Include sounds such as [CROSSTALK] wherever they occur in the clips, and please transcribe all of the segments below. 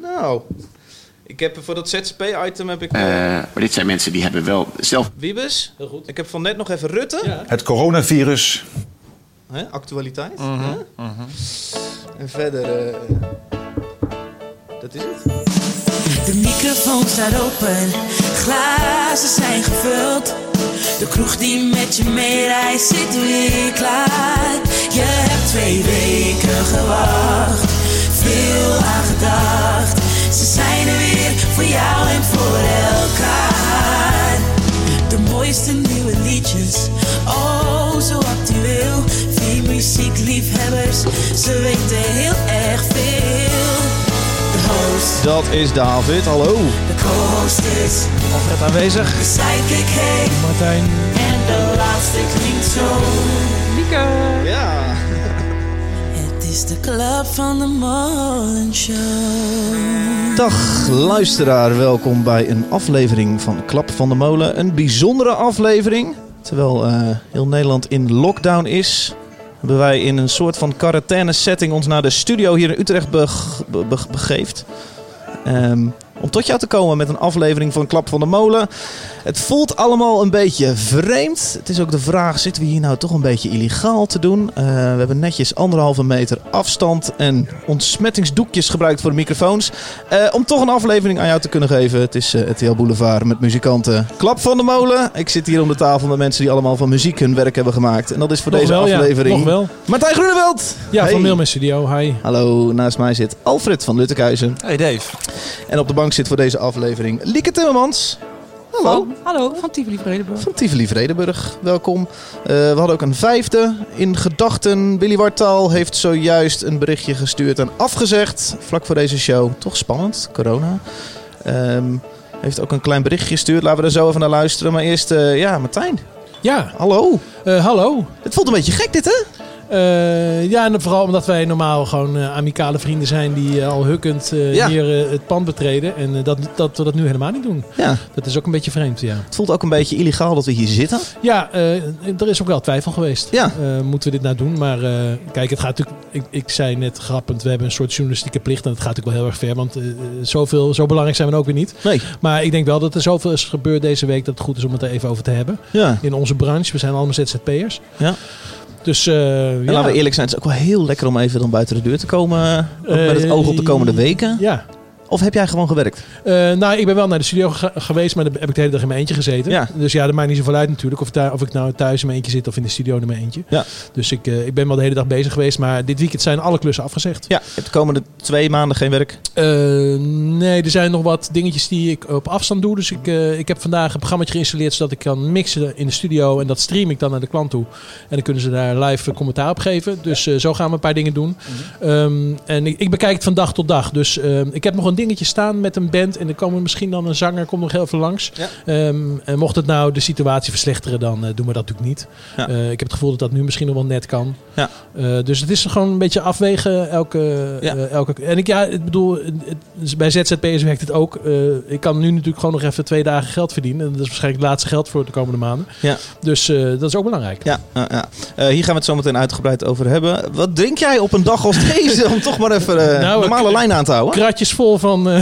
Nou, ik heb voor dat ZZP-item heb ik... Eh, maar dit zijn mensen die hebben wel zelf... Wiebes, heel goed. Ik heb van net nog even Rutte. Het coronavirus. Hè, actualiteit. hè? En verder... eh, dat is het. De microfoon staat open, glazen zijn gevuld. De kroeg die met je meereist zit weer klaar. Je hebt twee weken gewacht, veel aan gedacht. Ze zijn er weer voor jou en voor elkaar. De mooiste nieuwe liedjes, oh zo actueel. Vier muziekliefhebbers, ze weten heel erg veel. De host. Dat is David, hallo. De co-host is Alfred aanwezig. de sidekick. Martijn. En de laatste klinkt zo. Ja. Is de club van de Molen. Dag luisteraar, welkom bij een aflevering van Klap van de Molen. Een bijzondere aflevering. Terwijl eh, heel Nederland in lockdown is, hebben wij in een soort van quarantaine setting ons naar de studio hier in Utrecht beg- be- be- begeeft. Ehm, om tot jou te komen met een aflevering van Klap van de Molen. Het voelt allemaal een beetje vreemd. Het is ook de vraag, zitten we hier nou toch een beetje illegaal te doen? Eh, we hebben netjes anderhalve meter afstand en ontsmettingsdoekjes gebruikt voor de microfoons. Eh, om toch een aflevering aan jou te kunnen geven. Het is het RTL Boulevard met muzikanten. Klap van de Molen. Ik zit hier om de tafel met mensen die allemaal van muziek hun werk hebben gemaakt. En dat is voor Nog deze wel, ja. aflevering... Nog wel. Martijn Groeneveld! Ja, Hey. van Mailman Studio. Hi. Hallo, naast mij zit Alfred van Luttekhuizen. Hey Dave. En op de bank zit voor deze aflevering Lieke Timmermans. Hallo. Van, hallo, van Tivoli Vredenburg. Van Tivoli Vredenburg, welkom. Eh, we hadden ook een vijfde in gedachten. Willy Wartaal heeft zojuist een berichtje gestuurd en afgezegd. Vlak voor deze show. Toch spannend, corona. Ehm, heeft ook een klein berichtje gestuurd. Laten we er zo even naar luisteren. Maar eerst, eh, ja, Martijn. Ja, Hallo. eh, hallo. Het voelt een beetje gek dit, hè? Eh, ja, en vooral omdat wij normaal gewoon eh, amicale vrienden zijn die eh, al hukkend Ja. hier het pand betreden. En dat, dat we dat nu helemaal niet doen. Ja. Dat is ook een beetje vreemd, ja. Het voelt ook een beetje illegaal dat we hier zitten. Ja, er is ook wel twijfel geweest. Ja. Moeten we dit nou doen? Maar kijk, het gaat natuurlijk... Ik, ik zei net grappend, we hebben een soort journalistieke plicht. En dat gaat natuurlijk wel heel erg ver. Want zoveel, zo belangrijk zijn we ook weer niet. Nee. Maar ik denk wel dat er zoveel is gebeurd deze week... dat het goed is om het er even over te hebben. Ja. In onze branche. We zijn allemaal ZZP'ers. Ja. Dus eh, En ja. laten we eerlijk zijn, het is ook wel heel lekker om even dan buiten de deur te komen. ook met het Eh, oog op de komende weken. Ja. Of heb jij gewoon gewerkt? Eh, nou, ik ben wel naar de studio ge- geweest, maar heb ik de hele dag in mijn eentje gezeten. Ja. Dus ja, dat maakt niet zoveel uit natuurlijk. Of, of ik nou thuis in mijn eentje zit of in de studio in mijn eentje. Ja. Dus ik, eh, ik ben wel de hele dag bezig geweest. Maar dit weekend zijn alle klussen afgezegd. Ja, je hebt de komende twee maanden geen werk. Eh, nee, er zijn nog wat dingetjes die ik op afstand doe. Dus ik, ik heb vandaag een programma geïnstalleerd zodat ik kan mixen in de studio. En dat stream ik dan naar de klant toe. En dan kunnen ze daar live commentaar op geven. Dus zo gaan we een paar dingen doen. Ehm, en ik, ik bekijk het van dag tot dag. Dus ehm, ik heb nog een dingetje staan met een band. En er komen misschien dan een zanger komt nog heel even langs. Ja. Ehm, en mocht het nou de situatie verslechteren, dan eh, doen we dat natuurlijk niet. Ja. Eh, ik heb het gevoel dat dat nu misschien nog wel net kan. Ja. Eh, dus het is gewoon een beetje afwegen elke, Ja. elke... En ik, ja, ik bedoel, het- het- bij ZZP'ers werkt het ook. Ik kan nu natuurlijk gewoon nog even twee dagen geld verdienen. En dat is waarschijnlijk het laatste geld voor de komende maanden. Ja. Dus dat is ook belangrijk. Ja, ja, hier gaan we het zo meteen uitgebreid over hebben. Wat drink jij op een dag als [LAUGHS] deze om toch maar even Nou, normale lijn aan te houden? Kratjes vol van, eh,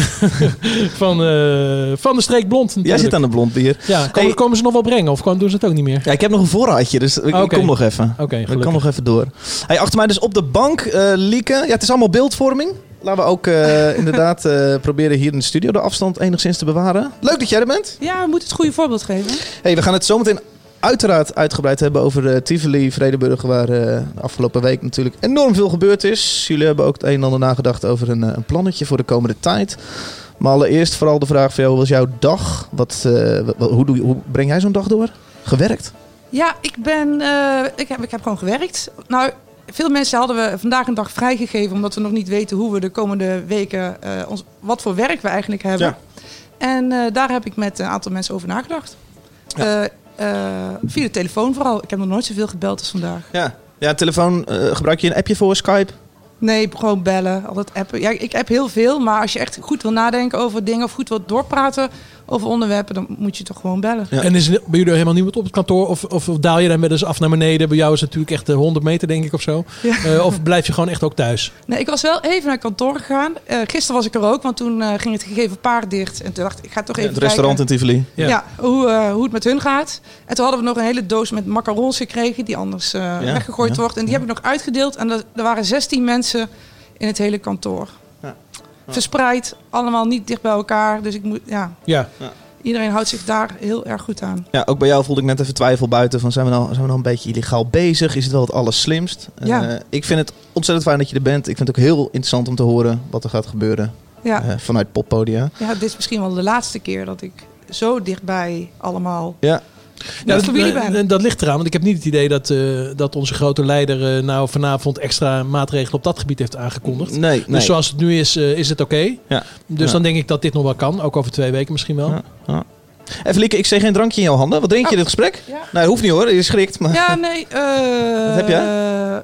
[LAUGHS] van, eh, van de streek blond Jij natuurlijk. zit aan de blond bier. Ja, komen, Hey. komen ze nog wel brengen? Of komen- doen ze het ook niet meer? Ja, ik heb nog een voorraadje, dus ik, ik kom nog even. Oké, ik gelukkig. kan nog even door. Hey, achter mij dus op de bank, eh Lieke. Ja, het is allemaal beeldvorming. Laten we ook eh, [LAUGHS] inderdaad eh, proberen hier in de studio de afstand enigszins te bewaren. Leuk dat jij er bent. Ja, we moeten het goede voorbeeld geven. Hey, we gaan het zometeen uiteraard uitgebreid hebben over eh, Tivoli, Vredenburg, waar eh, de afgelopen week natuurlijk enorm veel gebeurd is. Jullie hebben ook het een en ander nagedacht over een, eh, een plannetje voor de komende tijd. Maar allereerst vooral de vraag van jou, hoe was jouw dag? Wat, eh, wat- hoe, doe je, hoe breng jij zo'n dag door? Gewerkt? Ja, ik ben, eh, ik, heb, ik heb gewoon gewerkt. Nou, veel mensen hadden we vandaag een dag vrijgegeven, omdat we nog niet weten hoe we de komende weken, eh, ons, wat voor werk we eigenlijk hebben. Ja. En eh, daar heb ik met een aantal mensen over nagedacht. Ja. Eh, via de telefoon vooral. Ik heb nog nooit zoveel gebeld als vandaag. Ja. Ja, telefoon, eh, gebruik je een appje voor Skype? Nee, gewoon bellen, altijd appen. Ja, ik app heel veel, maar als je echt goed wil nadenken over dingen of goed wilt doorpraten, over onderwerpen, dan moet je toch gewoon bellen. Ja. En is er bij jullie helemaal niemand op het kantoor? Of, of daal je dan wel eens af naar beneden? Bij jou is het natuurlijk echt eh, 100 meter, denk ik, of zo. Ja. Eh, of blijf je gewoon echt ook thuis? Nee, ik was wel even naar kantoor gegaan. Eh, gisteren was ik er ook, want toen eh, ging het gegeven paard dicht. En toen dacht ik, ik ga toch even het restaurant in. Tivoli. Ja. Ja, hoe, eh, hoe het met hun gaat. En toen hadden we nog een hele doos met macarons gekregen, die anders eh, weggegooid ja. wordt. En die heb ik nog uitgedeeld. En er, er waren 16 mensen in het hele kantoor. Ja. Verspreid, allemaal niet dicht bij elkaar. Dus ik moet, ja, Ja. iedereen houdt zich daar heel erg goed aan. Ja, ook bij jou voelde ik net even twijfel buiten van zijn we nou, zijn we nou een beetje illegaal bezig? Is het wel het allerslimst? Ja. Eh, ik vind het ontzettend fijn dat je er bent. Ik vind het ook heel interessant om te horen wat er gaat gebeuren Ja, eh, vanuit poppodia. ja, dit is misschien wel de laatste keer dat ik zo dichtbij allemaal Ja, ja, dat, ligt eraan, want ik heb niet het idee dat, eh, dat onze grote leider eh, nou vanavond extra maatregelen op dat gebied heeft aangekondigd. nee, nee. Dus zoals het nu is, eh, is het oké. Ja. Dus Ja. dan denk ik dat dit nog wel kan. Ook over twee weken misschien wel. Ja. Even Lieke, ik zie geen drankje in jouw handen. Wat drink je in Oh. dit gesprek? Ja. Nee, hoeft niet hoor. Je schrikt. Maar... Ja, nee. eh, Wat heb jij?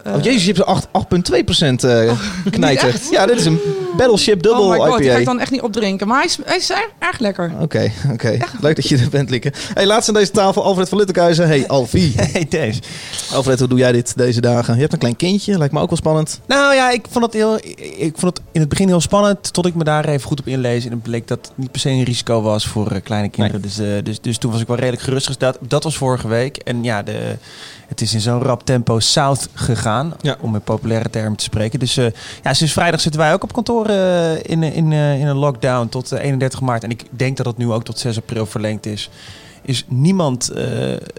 eh, Oh jezus, je hebt zo'n 8 8,2 procent eh [LAUGHS] knijter. echt? Ja, dit is een Battleship Double oh my god, die ga IPA. ik dan echt niet opdrinken. Maar hij is, hij is erg, erg lekker. Oké, oké. Leuk dat je er bent, Lieke. Hey, laatst aan deze tafel Alfred van Littekhuizen. Hey, Alfie. [LAUGHS] Hey Dave. Alfred, hoe doe jij dit deze dagen? Je hebt een klein kindje, lijkt me ook wel spannend. Nou ja, ik vond, het heel, ik vond het in het begin heel spannend. Tot ik me daar even goed op inlees. En het bleek dat het niet per se een risico was voor eh, kleine kinderen. Dus, eh, dus, dus toen was ik wel redelijk gerustgesteld. Dat was vorige week. En ja, de, het is in zo'n rap tempo south gegaan. Ja. Om in populaire termen te spreken. Dus eh, ja, sinds vrijdag zitten wij ook op kantoor eh, in, in, in een lockdown tot eh, 31 maart. En ik denk dat het nu ook tot 6 april verlengd is. Is niemand, eh,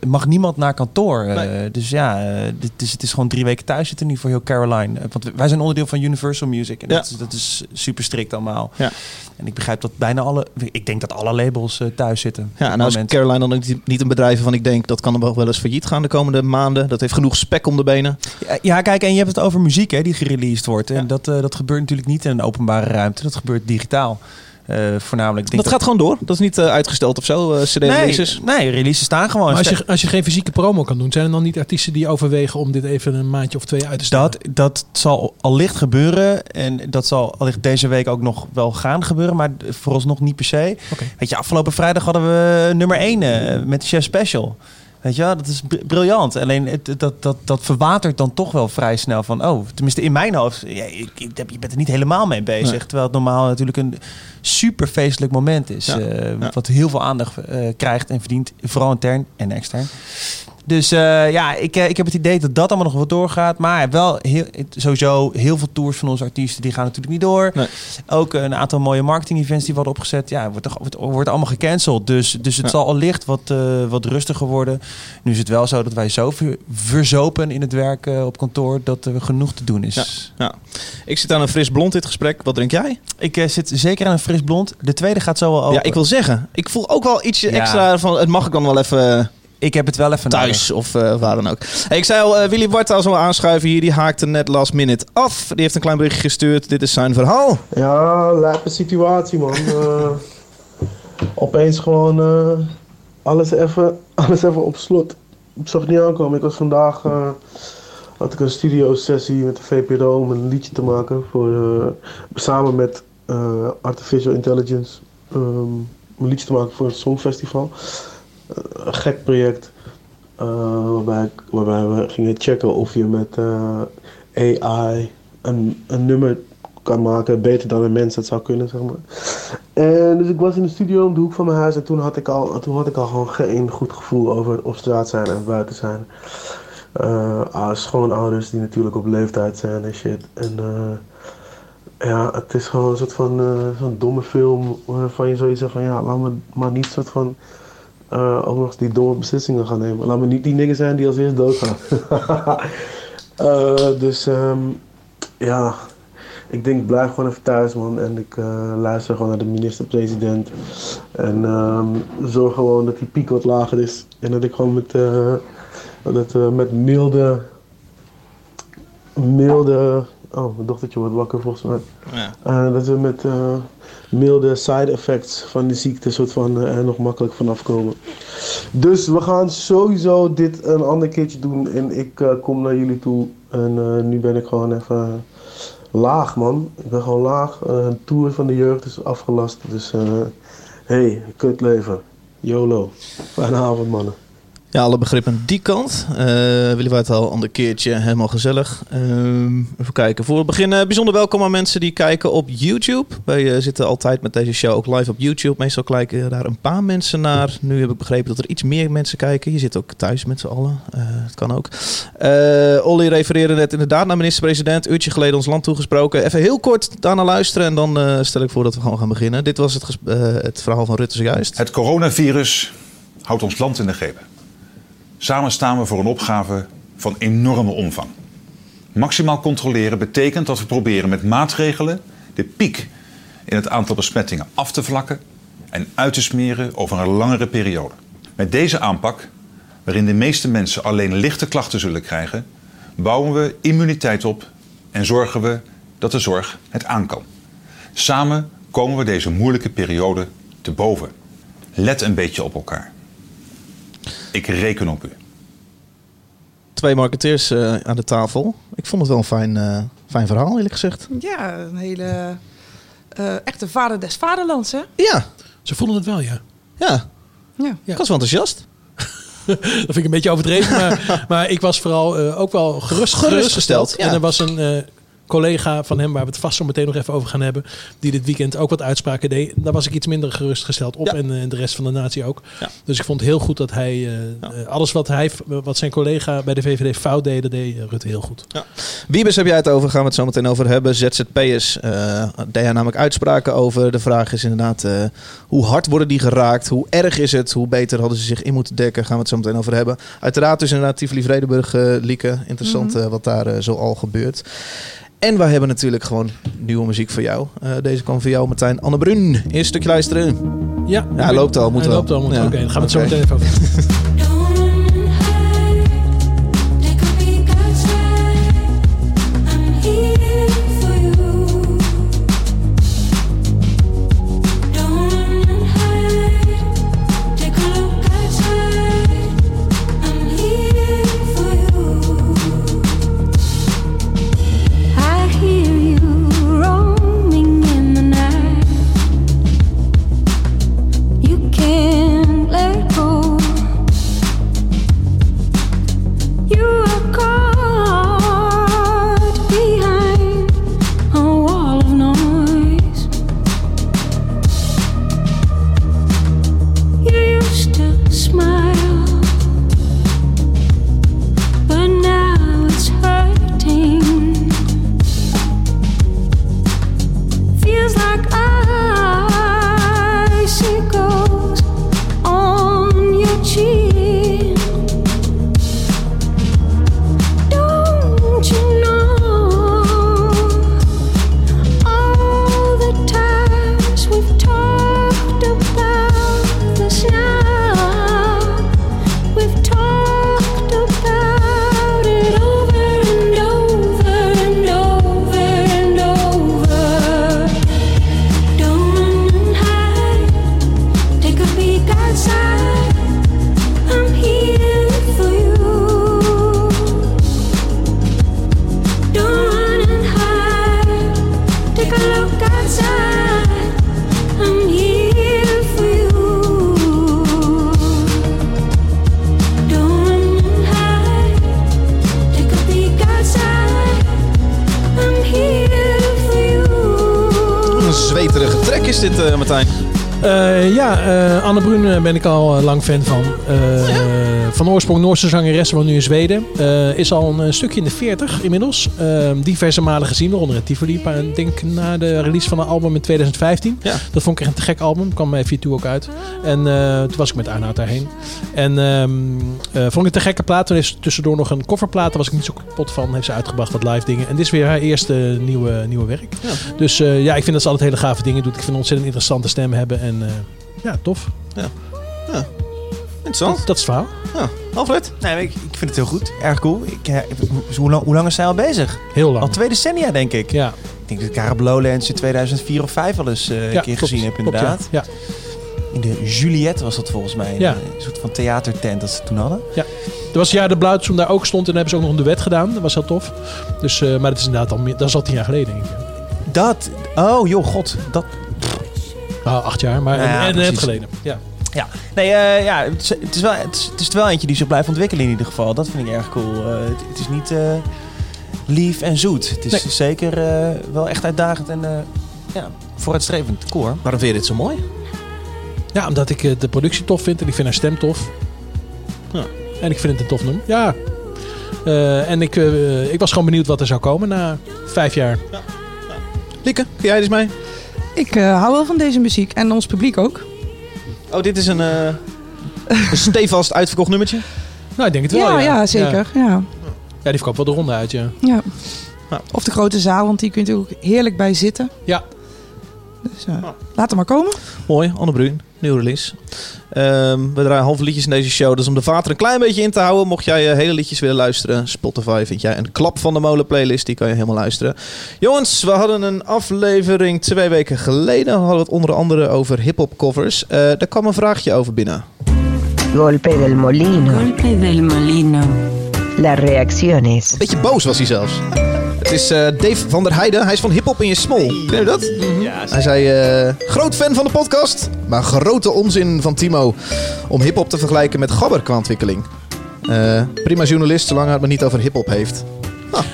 mag niemand naar kantoor. Eh, Nee. Dus ja, eh, dit is, het is gewoon drie weken thuis zitten nu voor heel Caroline. Want wij zijn onderdeel van Universal Music. En Ja. dat, is, dat is super strikt allemaal. Ja. En ik begrijp dat bijna alle, ik denk dat alle labels thuis zitten. Ja, en nou is moment. Caroline dan ook niet- een bedrijf van ik denk dat kan er wel eens failliet gaan de komende maanden. Dat heeft genoeg spek om de benen. Ja, Ja, kijk, en je hebt het over muziek hè, die gereleased wordt. En Ja. dat, dat gebeurt natuurlijk niet in een openbare ruimte. Dat gebeurt digitaal. Eh, voornamelijk. denk Dat gaat gewoon door. Dat is niet eh, uitgesteld of zo, eh CD-releases. Nee, nee, releases staan gewoon. Maar als je, als je geen fysieke promo kan doen, zijn er dan niet artiesten die overwegen om dit even een maandje of twee uit te stellen? Dat, dat zal allicht gebeuren. En dat zal allicht deze week ook nog wel gaan gebeuren. Maar vooralsnog niet per se. Weet je, afgelopen vrijdag hadden we nummer 1 met de Chef Special. Weet je, wel, dat is br- briljant. Alleen het, dat, dat, dat verwatert dan toch wel vrij snel van... oh, tenminste in mijn hoofd, ja, ik, ik, je bent er niet helemaal mee bezig. Nee. Terwijl het normaal natuurlijk een super feestelijk moment is. Ja. eh, Ja. Wat heel veel aandacht eh, krijgt en verdient. Vooral intern en extern. Dus eh, ja, ik, eh, ik heb het idee dat dat allemaal nog wat doorgaat. Maar wel heel, sowieso heel veel tours van onze artiesten die gaan natuurlijk niet door. Nee. Ook een aantal mooie marketing events die worden opgezet. Ja, wordt, wordt, wordt allemaal gecanceld. Dus, dus het Ja. zal allicht wat, eh, wat rustiger worden. Nu is het wel zo dat wij zo ver- verzopen in het werk op kantoor dat er genoeg te doen is. Ja. Ik zit aan een fris blond dit gesprek. Wat drink jij? Ik zit zeker aan een fris blond. De tweede gaat zo wel open. Ja, ik wil zeggen. Ik voel ook wel ietsje Ja. extra van het mag ik dan wel even Ik heb het wel even thuis of eh, waar dan ook. Hey, ik zei al, eh, Willy Wart al aanschuiven hier. Die haakte net last minute af. Die heeft een klein berichtje gestuurd. Dit is zijn verhaal. Ja, lijpe situatie man. Eh, opeens gewoon eh, alles, even, [LAUGHS] alles even op slot. Ik zag het niet aankomen. Ik was vandaag, eh, had ik een studio sessie met de VPRO om een liedje te maken. Voor, eh, samen met eh, Artificial Intelligence. ehm, een liedje te maken voor het Songfestival. Een gek project. eh, waarbij, waarbij we gingen checken of je met eh, AI een, een nummer kan maken, beter dan een mens dat zou kunnen, zeg maar. En dus ik was in de studio om de hoek van mijn huis en toen had ik al, toen had ik al gewoon geen goed gevoel over op straat zijn en buiten zijn. Ah, schoonouders die natuurlijk op leeftijd zijn en shit. En ja, het is gewoon een soort van eh, zo'n domme film waarvan je zoiets zegt van ja, laat me maar niet soort van eh, ook nog eens die domme beslissingen gaan nemen. Laat me niet die dingen zijn die als eerst doodgaan. [LAUGHS] Eh, dus ehm, ja, ik denk, blijf gewoon even thuis, man. En ik eh, luister gewoon naar de minister-president. En ehm, zorg gewoon dat die piek wat lager is. En dat ik gewoon met, eh, dat, met milde, milde... Oh, mijn dochtertje wordt wakker volgens mij. Ja. Eh, dat we met eh, milde side effects van die ziekte soort van eh, er nog makkelijk vanaf komen. Dus we gaan sowieso dit een ander keertje doen. En ik eh, kom naar jullie toe. En eh, nu ben ik gewoon even laag, man. Ik ben gewoon laag. Eh, een tour van de jeugd is afgelast. Dus eh, hey, kutleven. YOLO. Fijne avond, mannen. Ja, alle begrip aan die kant. Eh Willy Whitehall, ander keertje, helemaal gezellig. Ehm, even kijken. Voor we beginnen, bijzonder welkom aan mensen die kijken op YouTube. Wij eh, zitten altijd met deze show ook live op YouTube. Meestal kijken daar een paar mensen naar. Nu heb ik begrepen dat er iets meer mensen kijken. Je zit ook thuis met z'n allen. Eh dat kan ook. Eh Olly refereerde net inderdaad naar minister-president. Uurtje geleden ons land toegesproken. Even heel kort daarna luisteren en dan eh, stel ik voor dat we gewoon gaan beginnen. Dit was het, eh, het verhaal van Rutte zojuist. Het coronavirus houdt ons land in de greep. Samen staan we voor een opgave van enorme omvang. Maximaal controleren betekent dat we proberen met maatregelen de piek in het aantal besmettingen af te vlakken en uit te smeren over een langere periode. Met deze aanpak, waarin de meeste mensen alleen lichte klachten zullen krijgen, bouwen we immuniteit op en zorgen we dat de zorg het aan kan. Samen komen we deze moeilijke periode te boven. Let een beetje op elkaar. Ik reken op u. Twee marketeers eh, aan de tafel. Ik vond het wel een fijn, eh, fijn verhaal, eerlijk gezegd. Ja, een hele eh, echte vader des vaderlands, hè? Ja, Ze voelen het wel, ja. ja. Ja. Ik was wel enthousiast. [LAUGHS] Dat vind ik een beetje overdreven. maar, maar ik was vooral eh, ook wel gerust, gerustgesteld. ja. En er was een eh, collega van hem, waar we het vast zo meteen nog even over gaan hebben, die dit weekend ook wat uitspraken deed. Daar was ik iets minder gerustgesteld op Ja. en eh, de rest van de natie ook. Ja. Dus ik vond het heel goed dat hij eh, eh, alles wat, hij, wat zijn collega bij de VVD fout deed, dat deed Rutte heel goed. Wiebes heb jij het over, gaan we het zo meteen over hebben. ZZP'ers, eh deed hij namelijk uitspraken over. De vraag is inderdaad, eh, hoe hard worden die geraakt? Hoe erg is het? Hoe beter hadden ze zich in moeten dekken? Gaan we het zo meteen over hebben. Uiteraard dus inderdaad Tivoli Vredenburg, eh Lieke. Interessant eh, wat daar zo al gebeurt. En we hebben natuurlijk gewoon nieuwe muziek voor jou. Eh, deze kwam voor jou, Martijn. Anne Brun, eerst een stukje luisteren. Ja, Ja, hij loopt al, moet hij wel. loopt al, moet Ja. Oké, dan gaan we het zo meteen even over [LAUGHS] ben ik al eh, lang fan van. Eh, Van oorsprong Noorse zangeres, woont nu in Zweden. Eh, is al een stukje in de 40 inmiddels. Eh, diverse malen gezien, waaronder in Tivoli. Maar Ik denk na de release van een album in 2015. Ja. Dat vond ik echt een te gek album. Kwam bij V2 ook uit. En toen was ik met Arnoud daarheen. En ehm, eh, vond ik het een gekke plaat. Toen heeft ze tussendoor nog een coverplaat. Daar was ik niet zo kapot van. Heeft ze uitgebracht wat live dingen. En dit is weer haar eerste nieuwe, nieuwe werk. Ja. Dus ja, ik vind dat ze altijd hele gave dingen doet. Ik vind een ontzettend interessante stem hebben. En ja, tof. Interessant. Dat, dat is het verhaal. Ja. Alfred? Nee, ik, ik vind het heel goed. Erg cool. Ik, eh, hoe, lang, hoe lang is zij al bezig? Heel lang. Al twee decennia, denk ik. Ja, Ik denk dat ik haar op Lowlands in 2004 of 5 al eens eh, een ja, keer klopt. gezien heb, Klopt, inderdaad. ja. In de Juliette was dat volgens mij. Ja. Een soort van theatertent dat ze toen hadden. Er was ja de Blauwtsoem daar ook stond en hebben ze ook nog een duet gedaan. Dat was heel tof. Dus, eh, maar dat is inderdaad al meer, dat is al tien jaar geleden denk ik. Dat, oh joh, god. Dat, Nou, acht jaar, maar Ja, en, en net geleden. Ja. Ja, nee, eh, ja, het is, het, is wel, het, is, het is wel eentje die zich blijft ontwikkelen in ieder geval. Dat vind ik erg cool. Eh, het, het is niet eh, lief en zoet. Het is Nee. zeker eh, wel echt uitdagend en eh, ja, vooruitstrevend. Cool hoor. Waarom vind je dit zo mooi? ja, omdat ik de productie tof vind en ik vind haar stem tof. Ja. En ik vind het een tof nummer. Ja. Eh, en ik, eh, ik was gewoon benieuwd wat er zou komen na vijf jaar. Lieke, kun jij dus mee? Ik eh, hou wel van deze muziek en ons publiek ook. Oh, dit is een, eh een stevast uitverkocht nummertje. [LAUGHS] Nou, ik denk het wel. ja, Ja, ja, zeker. Ja. Ja, die verkoopt wel de ronde uit, ja. Ja. Ja. Of de grote zaal, want die kunt u ook heerlijk bij zitten. Ja. Dus eh, laat er maar komen. Mooi, Anne Bruin, nieuw release. Ehm, we draaien halve liedjes in deze show. Dus om de vater een klein beetje in te houden, mocht jij eh, hele liedjes willen luisteren, Spotify vind jij een klap van de molen playlist. Die kan je helemaal luisteren. Jongens, we hadden een aflevering twee weken geleden. We hadden het onder andere over hip-hop covers. Eh daar kwam een vraagje over binnen. Golpe del molino. Golpe del molino. Las reacciones. Een beetje boos was hij zelfs. Het is eh, Dave van der Heijden. Hij is van Hip Hop in je Smol. Ken je dat? Hij zei: eh, Groot fan van de podcast, maar grote onzin van Timo om hip hop te vergelijken met gabber qua ontwikkeling. Eh, prima journalist, zolang hij het maar niet over hip hop heeft.